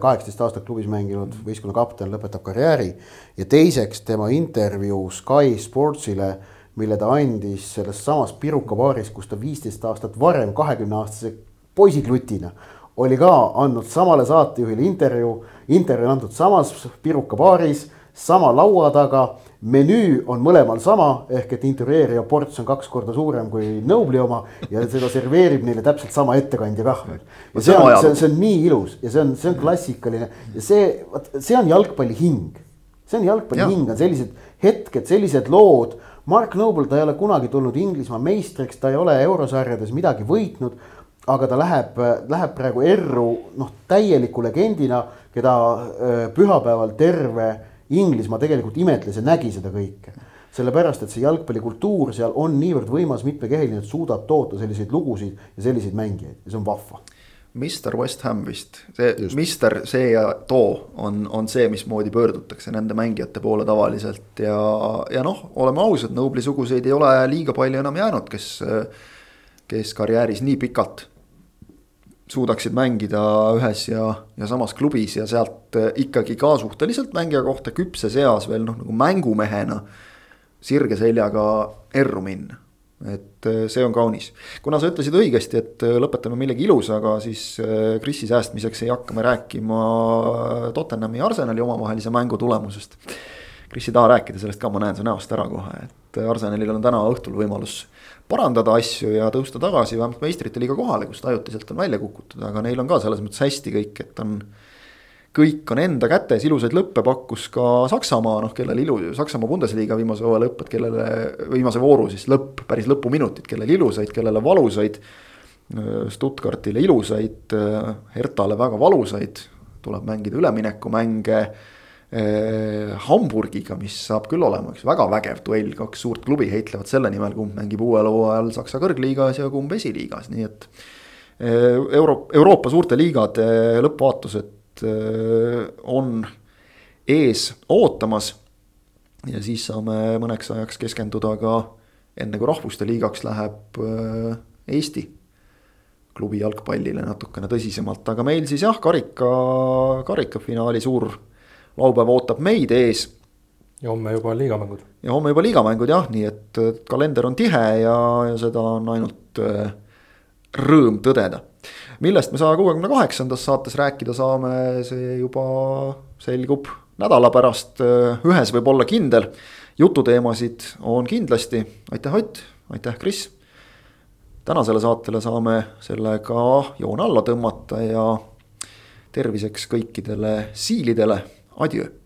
kaheksateist aastat klubis mänginud võistkonna kapten lõpetab karjääri. ja teiseks tema intervjuu Sky Sportsile, mille ta andis selles samas Piruka baaris, kus ta viisteist aastat varem kahekümne aastase poisiklutina oli ka andnud samale saatejuhile intervjuu, intervjuu on antud samas Piruka baaris sama laua taga. Menüü on mõlemal sama ehk et intervjueerija ports on kaks korda suurem kui Nobli oma ja seda serveerib neile täpselt sama ettekandja kah veel. ja see on, see see on nii ilus ja see on, see on klassikaline ja see, vot see on jalgpalli hing. see on jalgpalli ja. hing, on sellised hetked, sellised lood. Mark Noble, ta ei ole kunagi tulnud Inglismaa meistriks, ta ei ole eurosarjades midagi võitnud aga ta läheb, läheb praegu erru noh, täieliku legendina, keda pühapäeval terve Inglismaa tegelikult imetles ja nägi seda kõike. sellepärast, et see jalgpallikultuur seal on niivõrd võimas, mitmekeheline, et suudab toota selliseid lugusid ja selliseid mängijaid ja see on vahva. Mister West Ham vist, see Just. Mister, see ja too on, on see, mismoodi pöördutakse nende mängijate poole tavaliselt ja, ja noh, oleme ausad, Nobli-suguseid ei ole liiga palju enam jäänud, kes, kes karjääris nii pikalt suudaksid mängida ühes ja, ja samas klubis ja sealt eh, ikkagi ka suhteliselt mängija kohta küpses eas veel noh, nagu mängumehena. sirge seljaga erru minna, et eh, see on kaunis. kuna sa ütlesid õigesti, et eh, lõpetame millegi ilusaga, siis Krisi säästmiseks ei hakka me rääkima Tottenhami ja Arsenali omavahelise mängu tulemusest. Kris ei taha rääkida sellest ka, ma näen su näost ära kohe, et Arsenalil on täna õhtul võimalus parandada asju ja tõusta tagasi vähemalt meistrite liiga kohale, kust ajutiselt on välja kukutud, aga neil on ka selles mõttes hästi kõik, et on. kõik on enda kätes, ilusaid lõppe pakkus ka Saksamaa, noh kellel ilu, Saksamaa Bundesliga viimase hooaja lõpp, et kellele, viimase vooru siis lõpp, päris lõpuminutid, kellel ilusaid, kellele valusaid. Stuttgartile ilusaid, Hertale väga valusaid, tuleb mängida üleminekumänge Hamburgiga, mis saab küll olema üks väga vägev duell, kaks suurt klubi heitlevad selle nimel, kumb mängib uuel hooajal Saksa kõrgliigas ja kumb esiliigas, nii et eh,. Euro-, Euroopa suurte liigade lõppvaatused eh, on ees ootamas. ja siis saame mõneks ajaks keskenduda ka enne kui rahvuste liigaks läheb Eesti klubi jalgpallile natukene tõsisemalt, aga meil siis jah, karika, karikafinaali suur laupäev ootab meid ees. ja homme juba liigamängud. ja homme juba liigamängud jah, nii et kalender on tihe ja, ja seda on ainult äh, rõõm tõdeda. millest me saja kuuekümne kaheksandas saates rääkida saame, see juba selgub nädala pärast, äh, ühes võib olla kindel. jututeemasid on kindlasti, aitäh Ott, aitäh Kris. tänasele saatele saame sellega joone alla tõmmata ja terviseks kõikidele siilidele, I do.